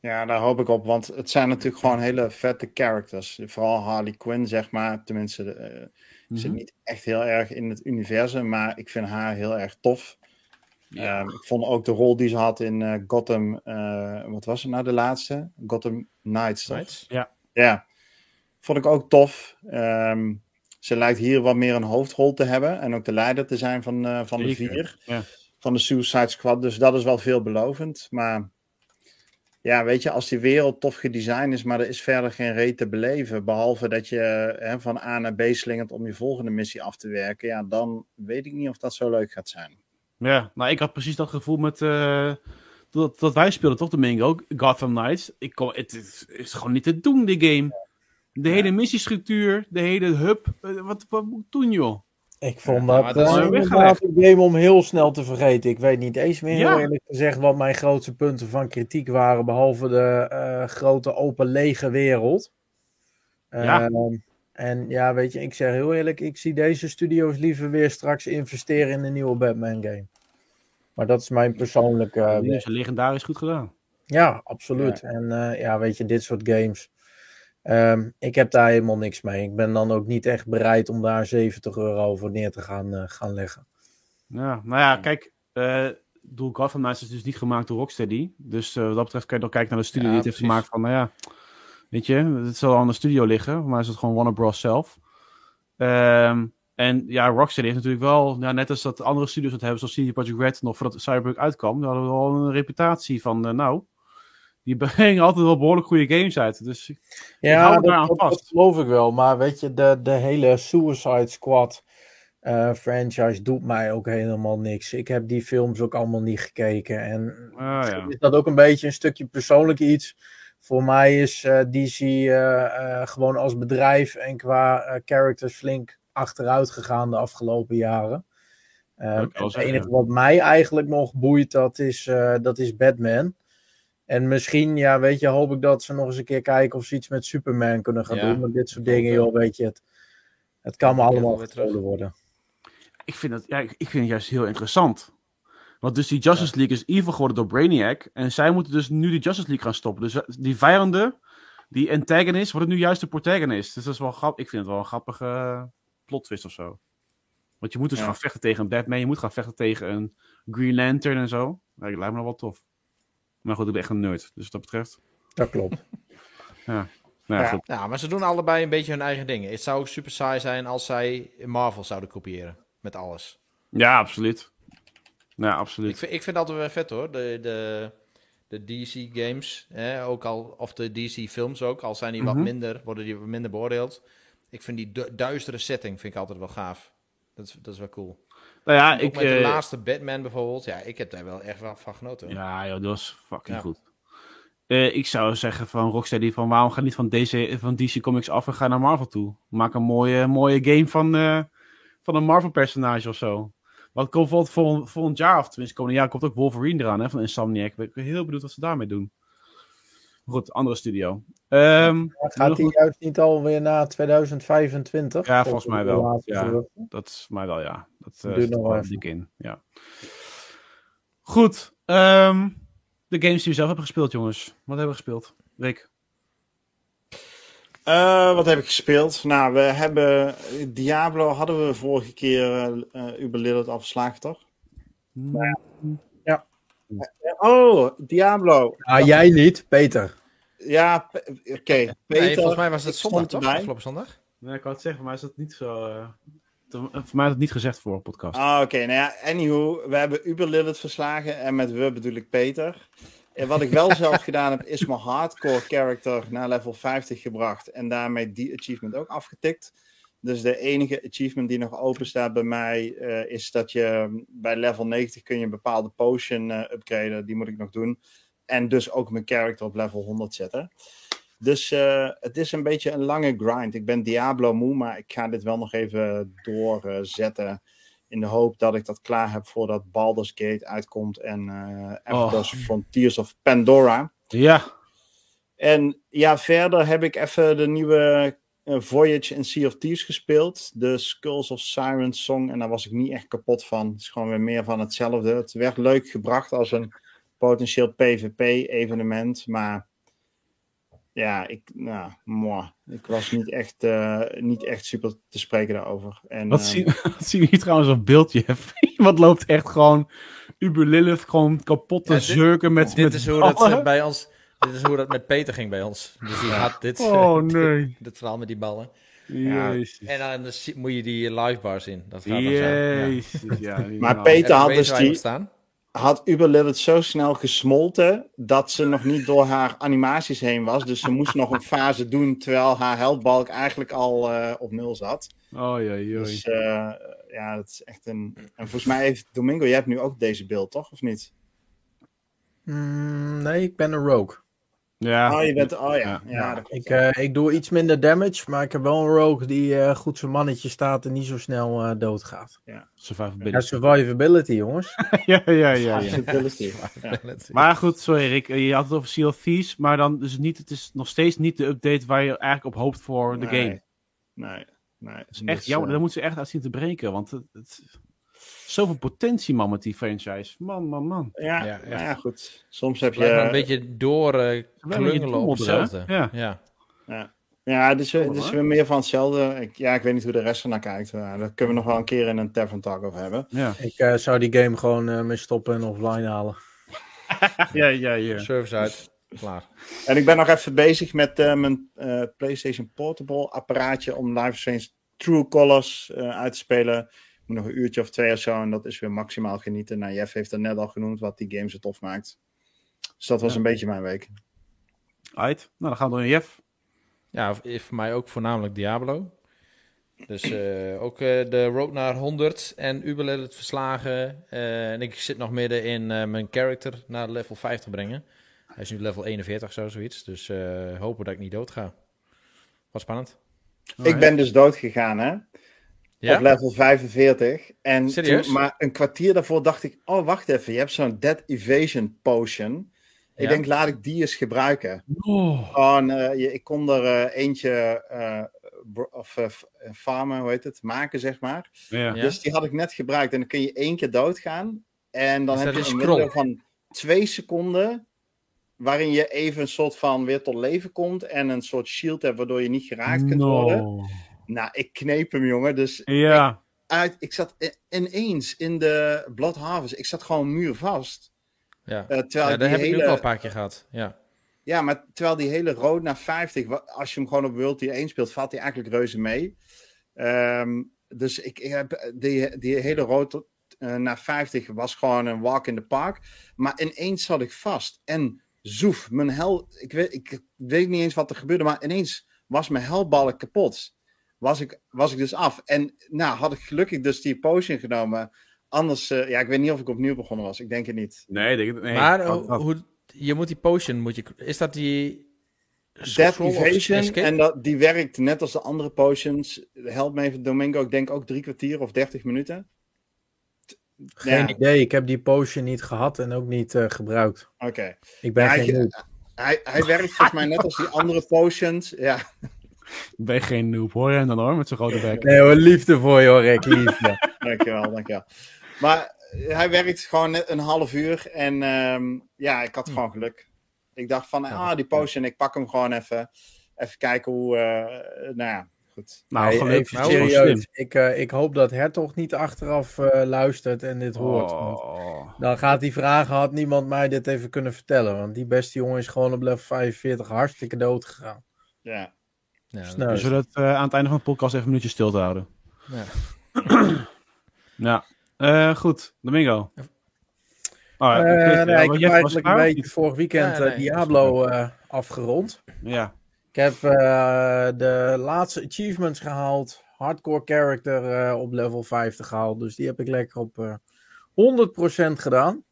Ja, daar hoop ik op, want het zijn natuurlijk gewoon hele vette characters. Vooral Harley Quinn, zeg maar. Tenminste, eh zit Mhm. niet echt heel erg in het universum, maar ik vind haar heel erg tof. Ja. Ehm, ik vond ook de rol die ze had in eh, Gotham, eh, wat was het nou de laatste? Gotham Knights? Right? Ja, vond ik ook tof. Ehm, ze lijkt hier wat meer een hoofdrol te hebben en ook de leider te zijn van, eh, van de vier. ja. Van de Suicide Squad, dus dat is wel veelbelovend. Maar ja, weet je, als die wereld tof gedesigned is, maar er is verder geen reet te beleven, behalve dat je hè, van A naar B slingert om je volgende missie af te werken, ja, dan weet ik niet of dat zo leuk gaat zijn. Ja, nou, ik had precies dat gevoel met. eh, dat, dat wij speelden, toch? Ook. Gotham Knights. Ik kon, het is, is gewoon niet te doen, die game. De hele missiestructuur, de hele hub. eh, wat, wat moet ik doen, joh? Ik vond Ja, dat, maar dat eh, een game om heel snel te vergeten. Ik weet niet eens meer Ja. heel eerlijk gezegd wat mijn grootste punten van kritiek waren. Behalve de eh, grote open lege wereld. Ja. Ehm, en ja, weet je, ik zeg heel eerlijk, ik zie deze studio's liever weer straks investeren in een nieuwe Batman game. Maar dat is mijn persoonlijke... eh, is legendarisch goed gedaan. ja, absoluut. En eh, ja, weet je, dit soort games. Ehm, ik heb daar helemaal niks mee. Ik ben dan ook niet echt bereid om daar 70 euro voor neer te gaan, eh, gaan leggen. Ja, nou ja, kijk. eh doel Gotham Knights is dus niet gemaakt door Rocksteady. Dus eh, wat dat betreft kan je dan kijken naar de studio Ja, die het heeft gemaakt. Van, nou ja, weet je, het zal aan de studio liggen. Maar is het gewoon Warner Bros. zelf. Ehm, en ja, Rocksteady heeft natuurlijk wel, ja, net als dat andere studios het hebben, zoals CD Projekt Red, nog voordat Cyberpunk uitkwam, die hadden wel een reputatie van, eh, nou, die brengen altijd wel behoorlijk goede games uit. Dus Ja, dat, vast. dat geloof ik wel. Maar weet je, de, de hele Suicide Squad eh, franchise doet mij ook helemaal niks. Ik heb die films ook allemaal niet gekeken. En Ah, ja. is dat ook een beetje een stukje persoonlijk iets. Voor mij is eh, DC eh, gewoon als bedrijf en qua characters flink achteruit gegaan de afgelopen jaren. Het enige wat mij eigenlijk nog boeit, dat is, dat is Batman. En misschien, ja, weet je, hoop ik dat ze nog eens een keer kijken of ze iets met Superman kunnen gaan Ja, doen. Maar dit soort dingen, joh, weet je, het, het kan me allemaal wil weer terug. gestolen worden. ik vind het, ja, ik vind het juist heel interessant. Want dus die Justice League is evil geworden door Brainiac. En zij moeten dus nu de Justice League gaan stoppen. Dus die vijanden, die antagonist, worden nu juist de protagonist. Dus dat is wel grappig. Ik vind het wel een grappige eh, plot twist of zo. Want je moet dus Ja. gaan vechten tegen een Batman. Je moet gaan vechten tegen een Green Lantern en zo. Nou, dat lijkt me nog wel tof. Maar goed, ik ben echt een nerd. Dus wat dat betreft. Dat klopt. Nou ja, Ja. goed. Ja, maar ze doen allebei een beetje hun eigen dingen. Het zou ook super saai zijn als zij Marvel zouden kopiëren. Met alles. ja absoluut. Ja, absoluut. Ik vind, ik vind dat wel vet hoor. De, de, de DC games, hè, ook al, of de DC films ook, al zijn die Mhm. wat minder, worden die wat minder beoordeeld. Ik vind die du- duistere setting vind ik altijd wel gaaf. Dat is, dat is wel cool. Nou ja, ik... met de eh, laatste Batman bijvoorbeeld, ja, ik heb daar wel echt wel van genoten. Ja, joh, dat was fucking Ja. goed. Eh, ik zou zeggen van Rocksteady van waarom ga niet van, DC, van DC Comics af en ga naar Marvel toe? Maak een mooie, mooie game van, eh, van een Marvel personage of zo. Wat komt bijvoorbeeld vol, volgend jaar, of tenminste komend jaar, komt ook Wolverine eraan hè, van Insomniac. Ik ben heel benieuwd wat ze daarmee doen. Goed, andere studio. Ehm, Gaat die juist niet alweer na 2025? Ja, volgens mij wel. Ja. Dat is mij wel, ja. Dat uh, zit nog er dik in. Ja. Goed. ehm, de games die we zelf hebben gespeeld, jongens. Wat hebben we gespeeld? Rick? Eh, wat heb ik gespeeld? Nou, we hebben Diablo hadden we vorige keer eh Uber Lilith al verslagen, toch? Ja. Oh, Diablo. Ah, jij niet, Peter. Ja, oké. Nee, Peter, volgens mij was het zondag, toch? Afgelopen zondag? Nee, ik wou het zeggen, voor mij is dat niet zo... eh, te- voor mij is dat niet gezegd voor een podcast. Ah, oké. Nou ja, anywho, we hebben Uber Lilith verslagen en met we bedoel ik Peter. En wat ik wel zelf gedaan heb, is mijn hardcore character naar level 50 gebracht en daarmee die achievement ook afgetikt. Dus de enige achievement die nog open staat bij mij eh, is dat je bij level 90 kun je een bepaalde potion eh, upgraden. Die moet ik nog doen. En dus ook mijn character op level 100 zetten. Dus eh, het is een beetje een lange grind. Ik ben Diablo moe, maar ik ga dit wel nog even doorzetten. in de hoop dat ik dat klaar heb voordat Baldur's Gate uitkomt. En eh Avatar's Frontiers of Pandora. Ja, En ja, verder heb ik even de nieuwe eh, Voyage in Sea of Thieves gespeeld. De Skulls of Sirens song. En daar was ik niet echt kapot van. Het is gewoon weer meer van hetzelfde. Het werd leuk gebracht als een potentieel PvP-evenement. Maar ja, ik, nou, moi. ik was niet echt, eh, niet echt super te spreken daarover. En, wat, eh, zien, wat zien we hier trouwens op beeld, Jeff? Wat loopt echt gewoon Uber Lilith gewoon kapot te Ja, zurken met Dit met is hoe dat ballen? eh, bij ons... Dit is hoe dat met Peter ging bij ons. Dus die had dit, Oh nee. dit verhaal met die ballen. Jezus. En dan moet je die live bars in. Dat gaat dan zo. Ja. Ja. Maar. Peter had dus die, staan. Had Uber Lilith zo snel gesmolten dat ze nog niet door haar animaties heen was. Dus ze moest nog een fase doen terwijl haar heldbalk eigenlijk al eh, op nul zat. Oh jee, jee. Dus eh, ja, dat is echt een... En volgens mij heeft Domingo, jij hebt nu ook deze beeld, toch? Of niet? Mm, nee, ik ben een rogue. Ja. Oh, je bent... Oh ja. Ja. ja, dat Ik, eh, ik doe iets minder damage, maar ik heb wel een rogue die eh, goed zijn mannetje staat en niet zo snel eh, doodgaat. Survivability. Ja, survivability, jongens. ja, ja, ja, ja. Accessibility. Ja. Maar goed, sorry Rick, je had het over Sea of Thieves, maar dan dus niet, het is nog steeds niet de update waar je eigenlijk op hoopt voor de Nee. game. Nee, nee. Het is echt Dus, jammer, daar moeten ze echt uit zien te breken, want het, het zoveel potentie man met die franchise. Man, man, man. Ja, Ja, ja, echt. ja, goed. Soms heb maar een je... beetje door eh, beetje klungelen op hetzelfde. Ja. ja. Ja, het is, weer- het is weer meer van hetzelfde. Ik, ja, ik weet niet hoe de rest er naar kijkt. Uh, daar kunnen we nog wel een keer in een Tavern Talk over hebben. Ja, Ik eh, zou die game gewoon eh mee stoppen en offline halen. ja, ja. ja. Service uit. Klaar. En ik ben nog even bezig met eh, mijn eh, PlayStation Portable apparaatje om Life is Strange True Colors eh, uit te spelen. Moet nog een uurtje of twee of zo en dat is weer maximaal genieten. Nou, Jeff heeft het net al genoemd wat die game zo tof maakt. Dus dat was Ja. een beetje mijn week. Uit. Nou, dan gaan we door naar Jeff. Ja, v- voor mij ook voornamelijk Diablo. Dus eh, ook eh, de road naar 100 en Uber het verslagen. Eh, en ik zit nog midden in eh, mijn character naar level 50 brengen. Hij is nu level 41 zo, zoiets. Dus eh, hopen dat ik niet dood ga. Wat spannend. Ik ben dus dood gegaan, hè? Ja? Op level 45. En Serieus? toen- maar een kwartier daarvoor dacht ik: oh, wacht even, je hebt zo'n Dead Evasion Potion. Ik Ja. denk, laat ik die eens gebruiken. Oh. Eh, je, ik kon er eh, eentje eh, of eh, farmen, hoe heet het, maken, zeg maar. Ja. Dus die had ik net gebruikt. En dan kun je één keer doodgaan. En dan heb je een scroll? van twee seconden. Waarin je even een soort van weer tot leven komt. En een soort shield hebt waardoor je niet geraakt kunt worden. No. Nou, ik kneep hem, jongen. Dus Ja. uit, ik zat ineens in de Blood Harvest. Ik zat gewoon muurvast. Ja, Eh, terwijl ja ik dat die heb ik nu hele, ook al een paar keer gehad. Ja. Ja, maar terwijl die hele rood naar 50, wa- als je hem gewoon op World Tier 1 speelt, valt hij eigenlijk reuze mee. Ehm, dus ik, ik heb die, die hele rood tot, eh, naar 50 was gewoon een walk in the park. Maar ineens zat ik vast. En zoef, mijn hel. Ik weet, ik weet niet eens wat er gebeurde, maar ineens was mijn helballen kapot. Was ik, was ik dus af. En nou, had ik gelukkig dus die potion genomen. Anders, eh, ja, ik weet niet of ik opnieuw begonnen was. Ik denk het niet. Nee, denk ik- nee. maar Wat- hoe, je moet die potion, moet je, is dat die... Death Evasion, en dat, die werkt net als de andere potions. Help me even, Domingo, ik denk ook drie kwartier of dertig minuten. Geen Ja, idee, ik heb die potion niet gehad en ook niet eh, gebruikt. Oké. Ik ben Ja, geen. Hij, hij werkt volgens mij net als die andere potions. Ja, Ben je geen noob, hoor je hem dan hoor, met zo'n grote bek. Nee hoor, liefde voor je hoor, Rick, liefde. dankjewel, dankjewel. Maar eh, hij werkt gewoon net een half uur. En ehm, ja, ik had gewoon geluk. Ik dacht van, ah, die potion, ik pak hem gewoon even. even kijken hoe, eh, nou ja, goed. Nou, Hey, gelukkig. even Nou, wel serieus. Ik, eh, ik hoop dat Hertog niet achteraf eh, luistert en dit hoort. Oh. Dan gaat hij vragen, had niemand mij dit even kunnen vertellen? Want die beste jongen is gewoon op level 45 hartstikke dood gegaan. Ja. Ja, Sneu. We zullen het eh, aan het einde van de podcast even een minuutje stil te houden. Ja. Ja. Eh, goed, Domingo. Oh, ja, Eh, nee, ik heb eigenlijk een beetje vorig weekend Ja, nee, Diablo eh, afgerond. Ja. Ik heb eh, de laatste achievements gehaald. Hardcore character eh, op level 50 gehaald. Dus die heb ik lekker op eh 100% gedaan.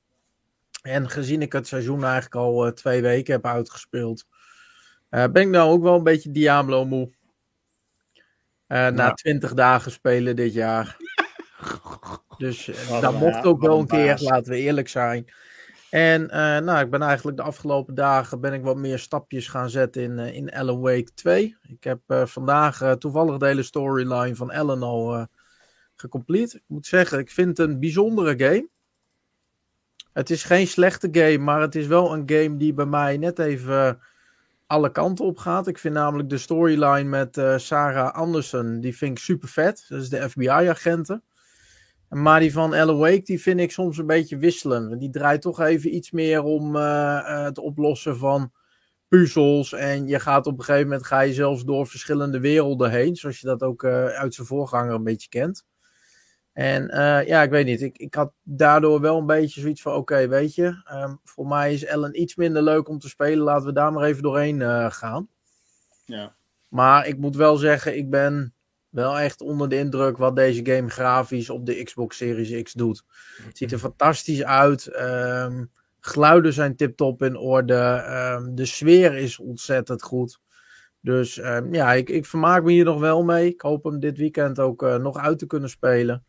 En gezien ik het seizoen eigenlijk al eh, twee weken heb uitgespeeld, eh, ben ik nou ook wel een beetje Diablo moe. Eh, Na Ja. 20 dagen spelen dit jaar. Dus eh, dat mocht ook wel een keer, laten we eerlijk zijn. En nou, ik ben eigenlijk de afgelopen dagen ben ik wat meer stapjes gaan zetten in, in Alan Wake 2. Ik heb vandaag toevallig de hele storyline van Alan al gecomplete. Ik moet zeggen, ik vind het een bijzondere game. Het is geen slechte game, maar het is wel een game die bij mij net even alle kanten op gaat. Ik vind namelijk de storyline met eh, Sarah Anderson, die vind ik super vet. Dat is de FBI-agenten. Maar die van Alan Wake, die vind ik soms een beetje wisselend. Die draait toch even iets meer om eh, eh, het oplossen van puzzels. En je gaat op een gegeven moment ga je zelfs door verschillende werelden heen. Zoals je dat ook uit zijn voorganger een beetje kent. En eh, ja, ik weet niet. Ik, ik had daardoor wel een beetje zoiets van: oké, weet je, ehm, voor mij is Ellen iets minder leuk om te spelen. Laten we daar maar even doorheen eh, gaan. Ja. Maar ik moet wel zeggen, ik ben wel echt onder de indruk wat deze game grafisch op de Xbox Series X doet. Het ziet er fantastisch uit. Ehm, geluiden zijn tip-top in orde. Ehm, de sfeer is ontzettend goed. Dus ja, ik, ik vermaak me hier nog wel mee. Ik hoop hem dit weekend ook eh, nog uit te kunnen spelen.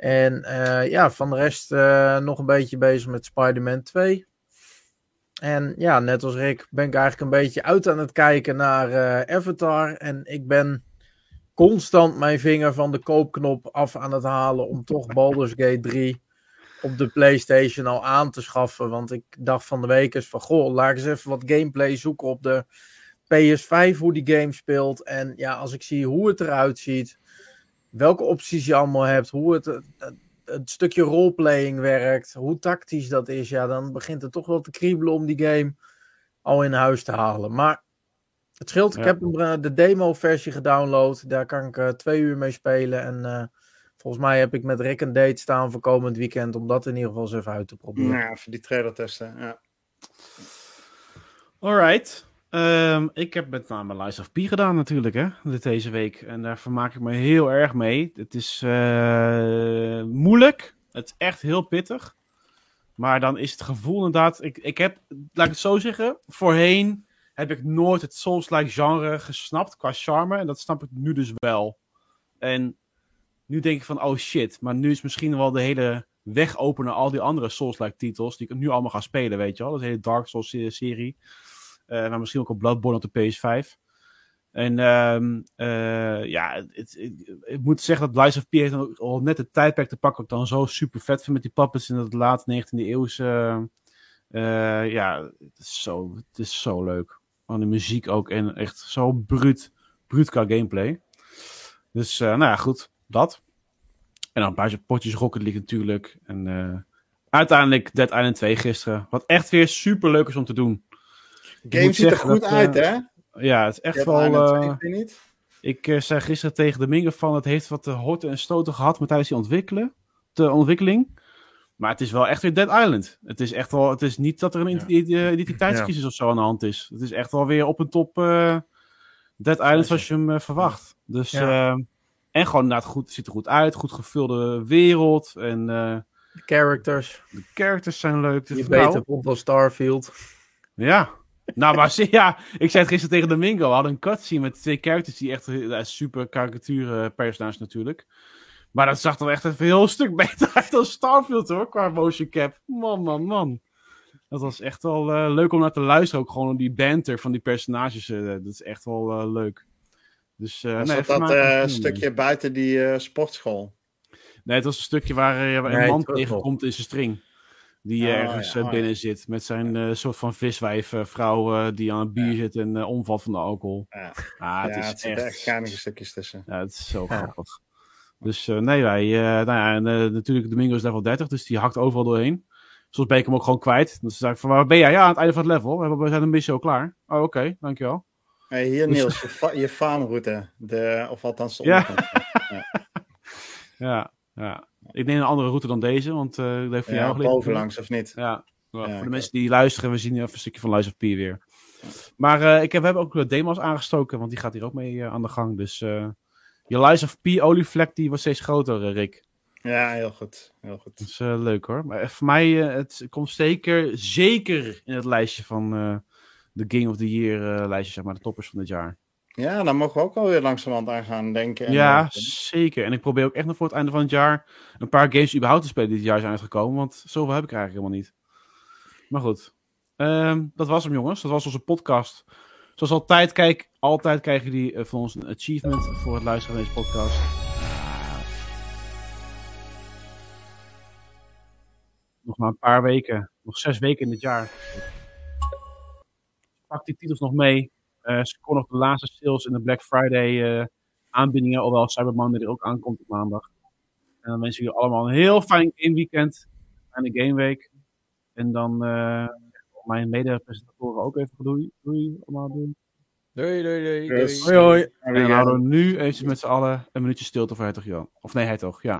En eh, ja, van de rest eh, nog een beetje bezig met Spider-Man 2. En ja, net als Rick ben ik eigenlijk een beetje uit aan het kijken naar eh, Avatar. En ik ben constant mijn vinger van de koopknop af aan het halen om toch Baldur's Gate 3 op de PlayStation al aan te schaffen. Want ik dacht van de week eens van, goh, laat ik eens even wat gameplay zoeken op de PS5, hoe die game speelt. En ja, als ik zie hoe het eruit ziet, welke opties je allemaal hebt, hoe het, het, het stukje roleplaying werkt, hoe tactisch dat is, ja, dan begint het toch wel te kriebelen om die game al in huis te halen. Maar het scheelt, ik Ja. heb hem, eh, de demo-versie gedownload, daar kan ik eh, twee uur mee spelen. En eh, volgens mij heb ik met Rick een date staan voor komend weekend, om dat in ieder geval eens even uit te proberen. Nou, even die trailer testen. Ja. Alright. Ehm, ik heb met name Lies of P gedaan natuurlijk, hè, deze week. En daar vermaak ik me heel erg mee. Het is eh, moeilijk. Het is echt heel pittig. Maar dan is het gevoel inderdaad... Ik, ik heb, laat ik het zo zeggen, voorheen heb ik nooit het Souls-like genre gesnapt qua charme. En dat snap ik nu dus wel. En nu denk ik van, oh shit. Maar nu is misschien wel de hele weg open naar al die andere Souls-like titels. Die ik nu allemaal ga spelen, weet je wel. Dat hele Dark Souls-serie. Eh, maar misschien ook op Bloodborne op de PS5. En ehm, eh, ja, het, ik- moet zeggen dat Lies of P ook al net het tijdperk te pakken. Wat ik dan zo super vet vind met die puppets in het laat 19e eeuwse. eh, ja, het is, zo, het is zo leuk. Van de muziek ook en echt zo bruut, bruut gameplay. Dus nou ja, goed, dat. En dan een paar potjes Rocket League natuurlijk. En uiteindelijk Dead Island 2 gisteren. Wat echt weer super leuk is om te doen. Game ziet er goed dat, uit, eh, hè? Ja, het is echt Dead wel... Island 2, eh, vind je niet? ik eh, zei gisteren tegen de Minge van het heeft wat horten en stoten gehad met tijdens die ontwikkelen, de ontwikkeling. Maar het is wel echt weer Dead Island. Het is echt wel, het is niet dat er een eh, identiteitscrisis of zo aan de hand is. Het is echt wel weer op een top eh, Dead Island zoals je hem verwacht. Dus, Ja. en gewoon inderdaad goed, het ziet er goed uit, goed gevulde wereld. En eh, De characters, de characters zijn leuk. Je vond dan Starfield. Ja. Nou, maar ja, ik zei het gisteren tegen Domingo. We hadden een cutscene met twee characters die echt eh, super karikatuur personages natuurlijk. Maar dat zag er echt een heel stuk beter uit dan Starfield hoor, qua motion cap. Man, man, man. Dat was echt wel eh, leuk om naar te luisteren. Ook gewoon die banter van die personages. eh, dat is echt wel eh, leuk. Dus, eh Was nee, dat dat eh, mee. stukje buiten die eh, sportschool? Nee, het was een stukje waar, eh, waar Nee, een man tegenkomt in zijn string. Die Oh, ergens ja, eh, oh, binnen zit met zijn eh, soort van viswijf eh, vrouw eh, die aan het bier zit en eh, omvalt van de alcohol. Ja. Ah, het ja, is het echt... echt stukjes tussen. Ja, het is zo grappig. Dus nee, wij... nou ja, en natuurlijk Domingo is level 30, dus die hakt overal doorheen. Soms ben ik hem ook gewoon kwijt. Dus dan zeg ik van, waar ben jij? Ja, aan het einde van het level. We, zijn een missie al klaar. Oh, oké, dankjewel. Hey, hier Niels, je, fa je. De, of althans de Ja. Ja, ja. Ik neem een andere route dan deze, want eh dat heeft voor jou Ja, geleerd. bovenlangs of niet? Ja, voor de mensen die luisteren, we zien even een stukje van Lies of P weer. Maar eh, ik heb, we hebben ook eh, demos aangestoken, want die gaat hier ook mee aan de gang. Dus je Lies of P olievlek die wordt steeds groter, Rick. Ja, heel goed. Heel goed. Dat is leuk hoor. Maar voor mij, het komt zeker, zeker in het lijstje van de Game of the Year lijstje, zeg maar, de toppers van dit jaar. Ja, dan mogen we ook alweer langzamerhand aan gaan denken. en ja, werken. zeker. En ik probeer ook echt nog voor het einde van het jaar een paar games überhaupt te spelen die dit jaar zijn uitgekomen. Want zoveel heb ik eigenlijk helemaal niet. Maar goed. Ehm, dat was hem jongens. Dat was onze podcast. Zoals altijd, kijk, altijd krijgen jullie eh, van ons een achievement voor het luisteren naar deze podcast. Nog maar een paar weken. Nog zes weken in dit jaar. Pak die titels nog mee. Eh score nog de laatste sales in de Black Friday eh, aanbiedingen, hoewel Cyber Monday er ook aankomt op maandag. En dan wensen jullie allemaal een heel fijn gameweekend en een gameweek. En dan eh mijn mede-presentatoren ook even doei. Doei, allemaal doei. Doei, doei, doei. Hoi hoi. En dan houden we nu eventjes met z'n allen een minuutje stilte voor Hertog Jan. Of nee, hij toch, ja.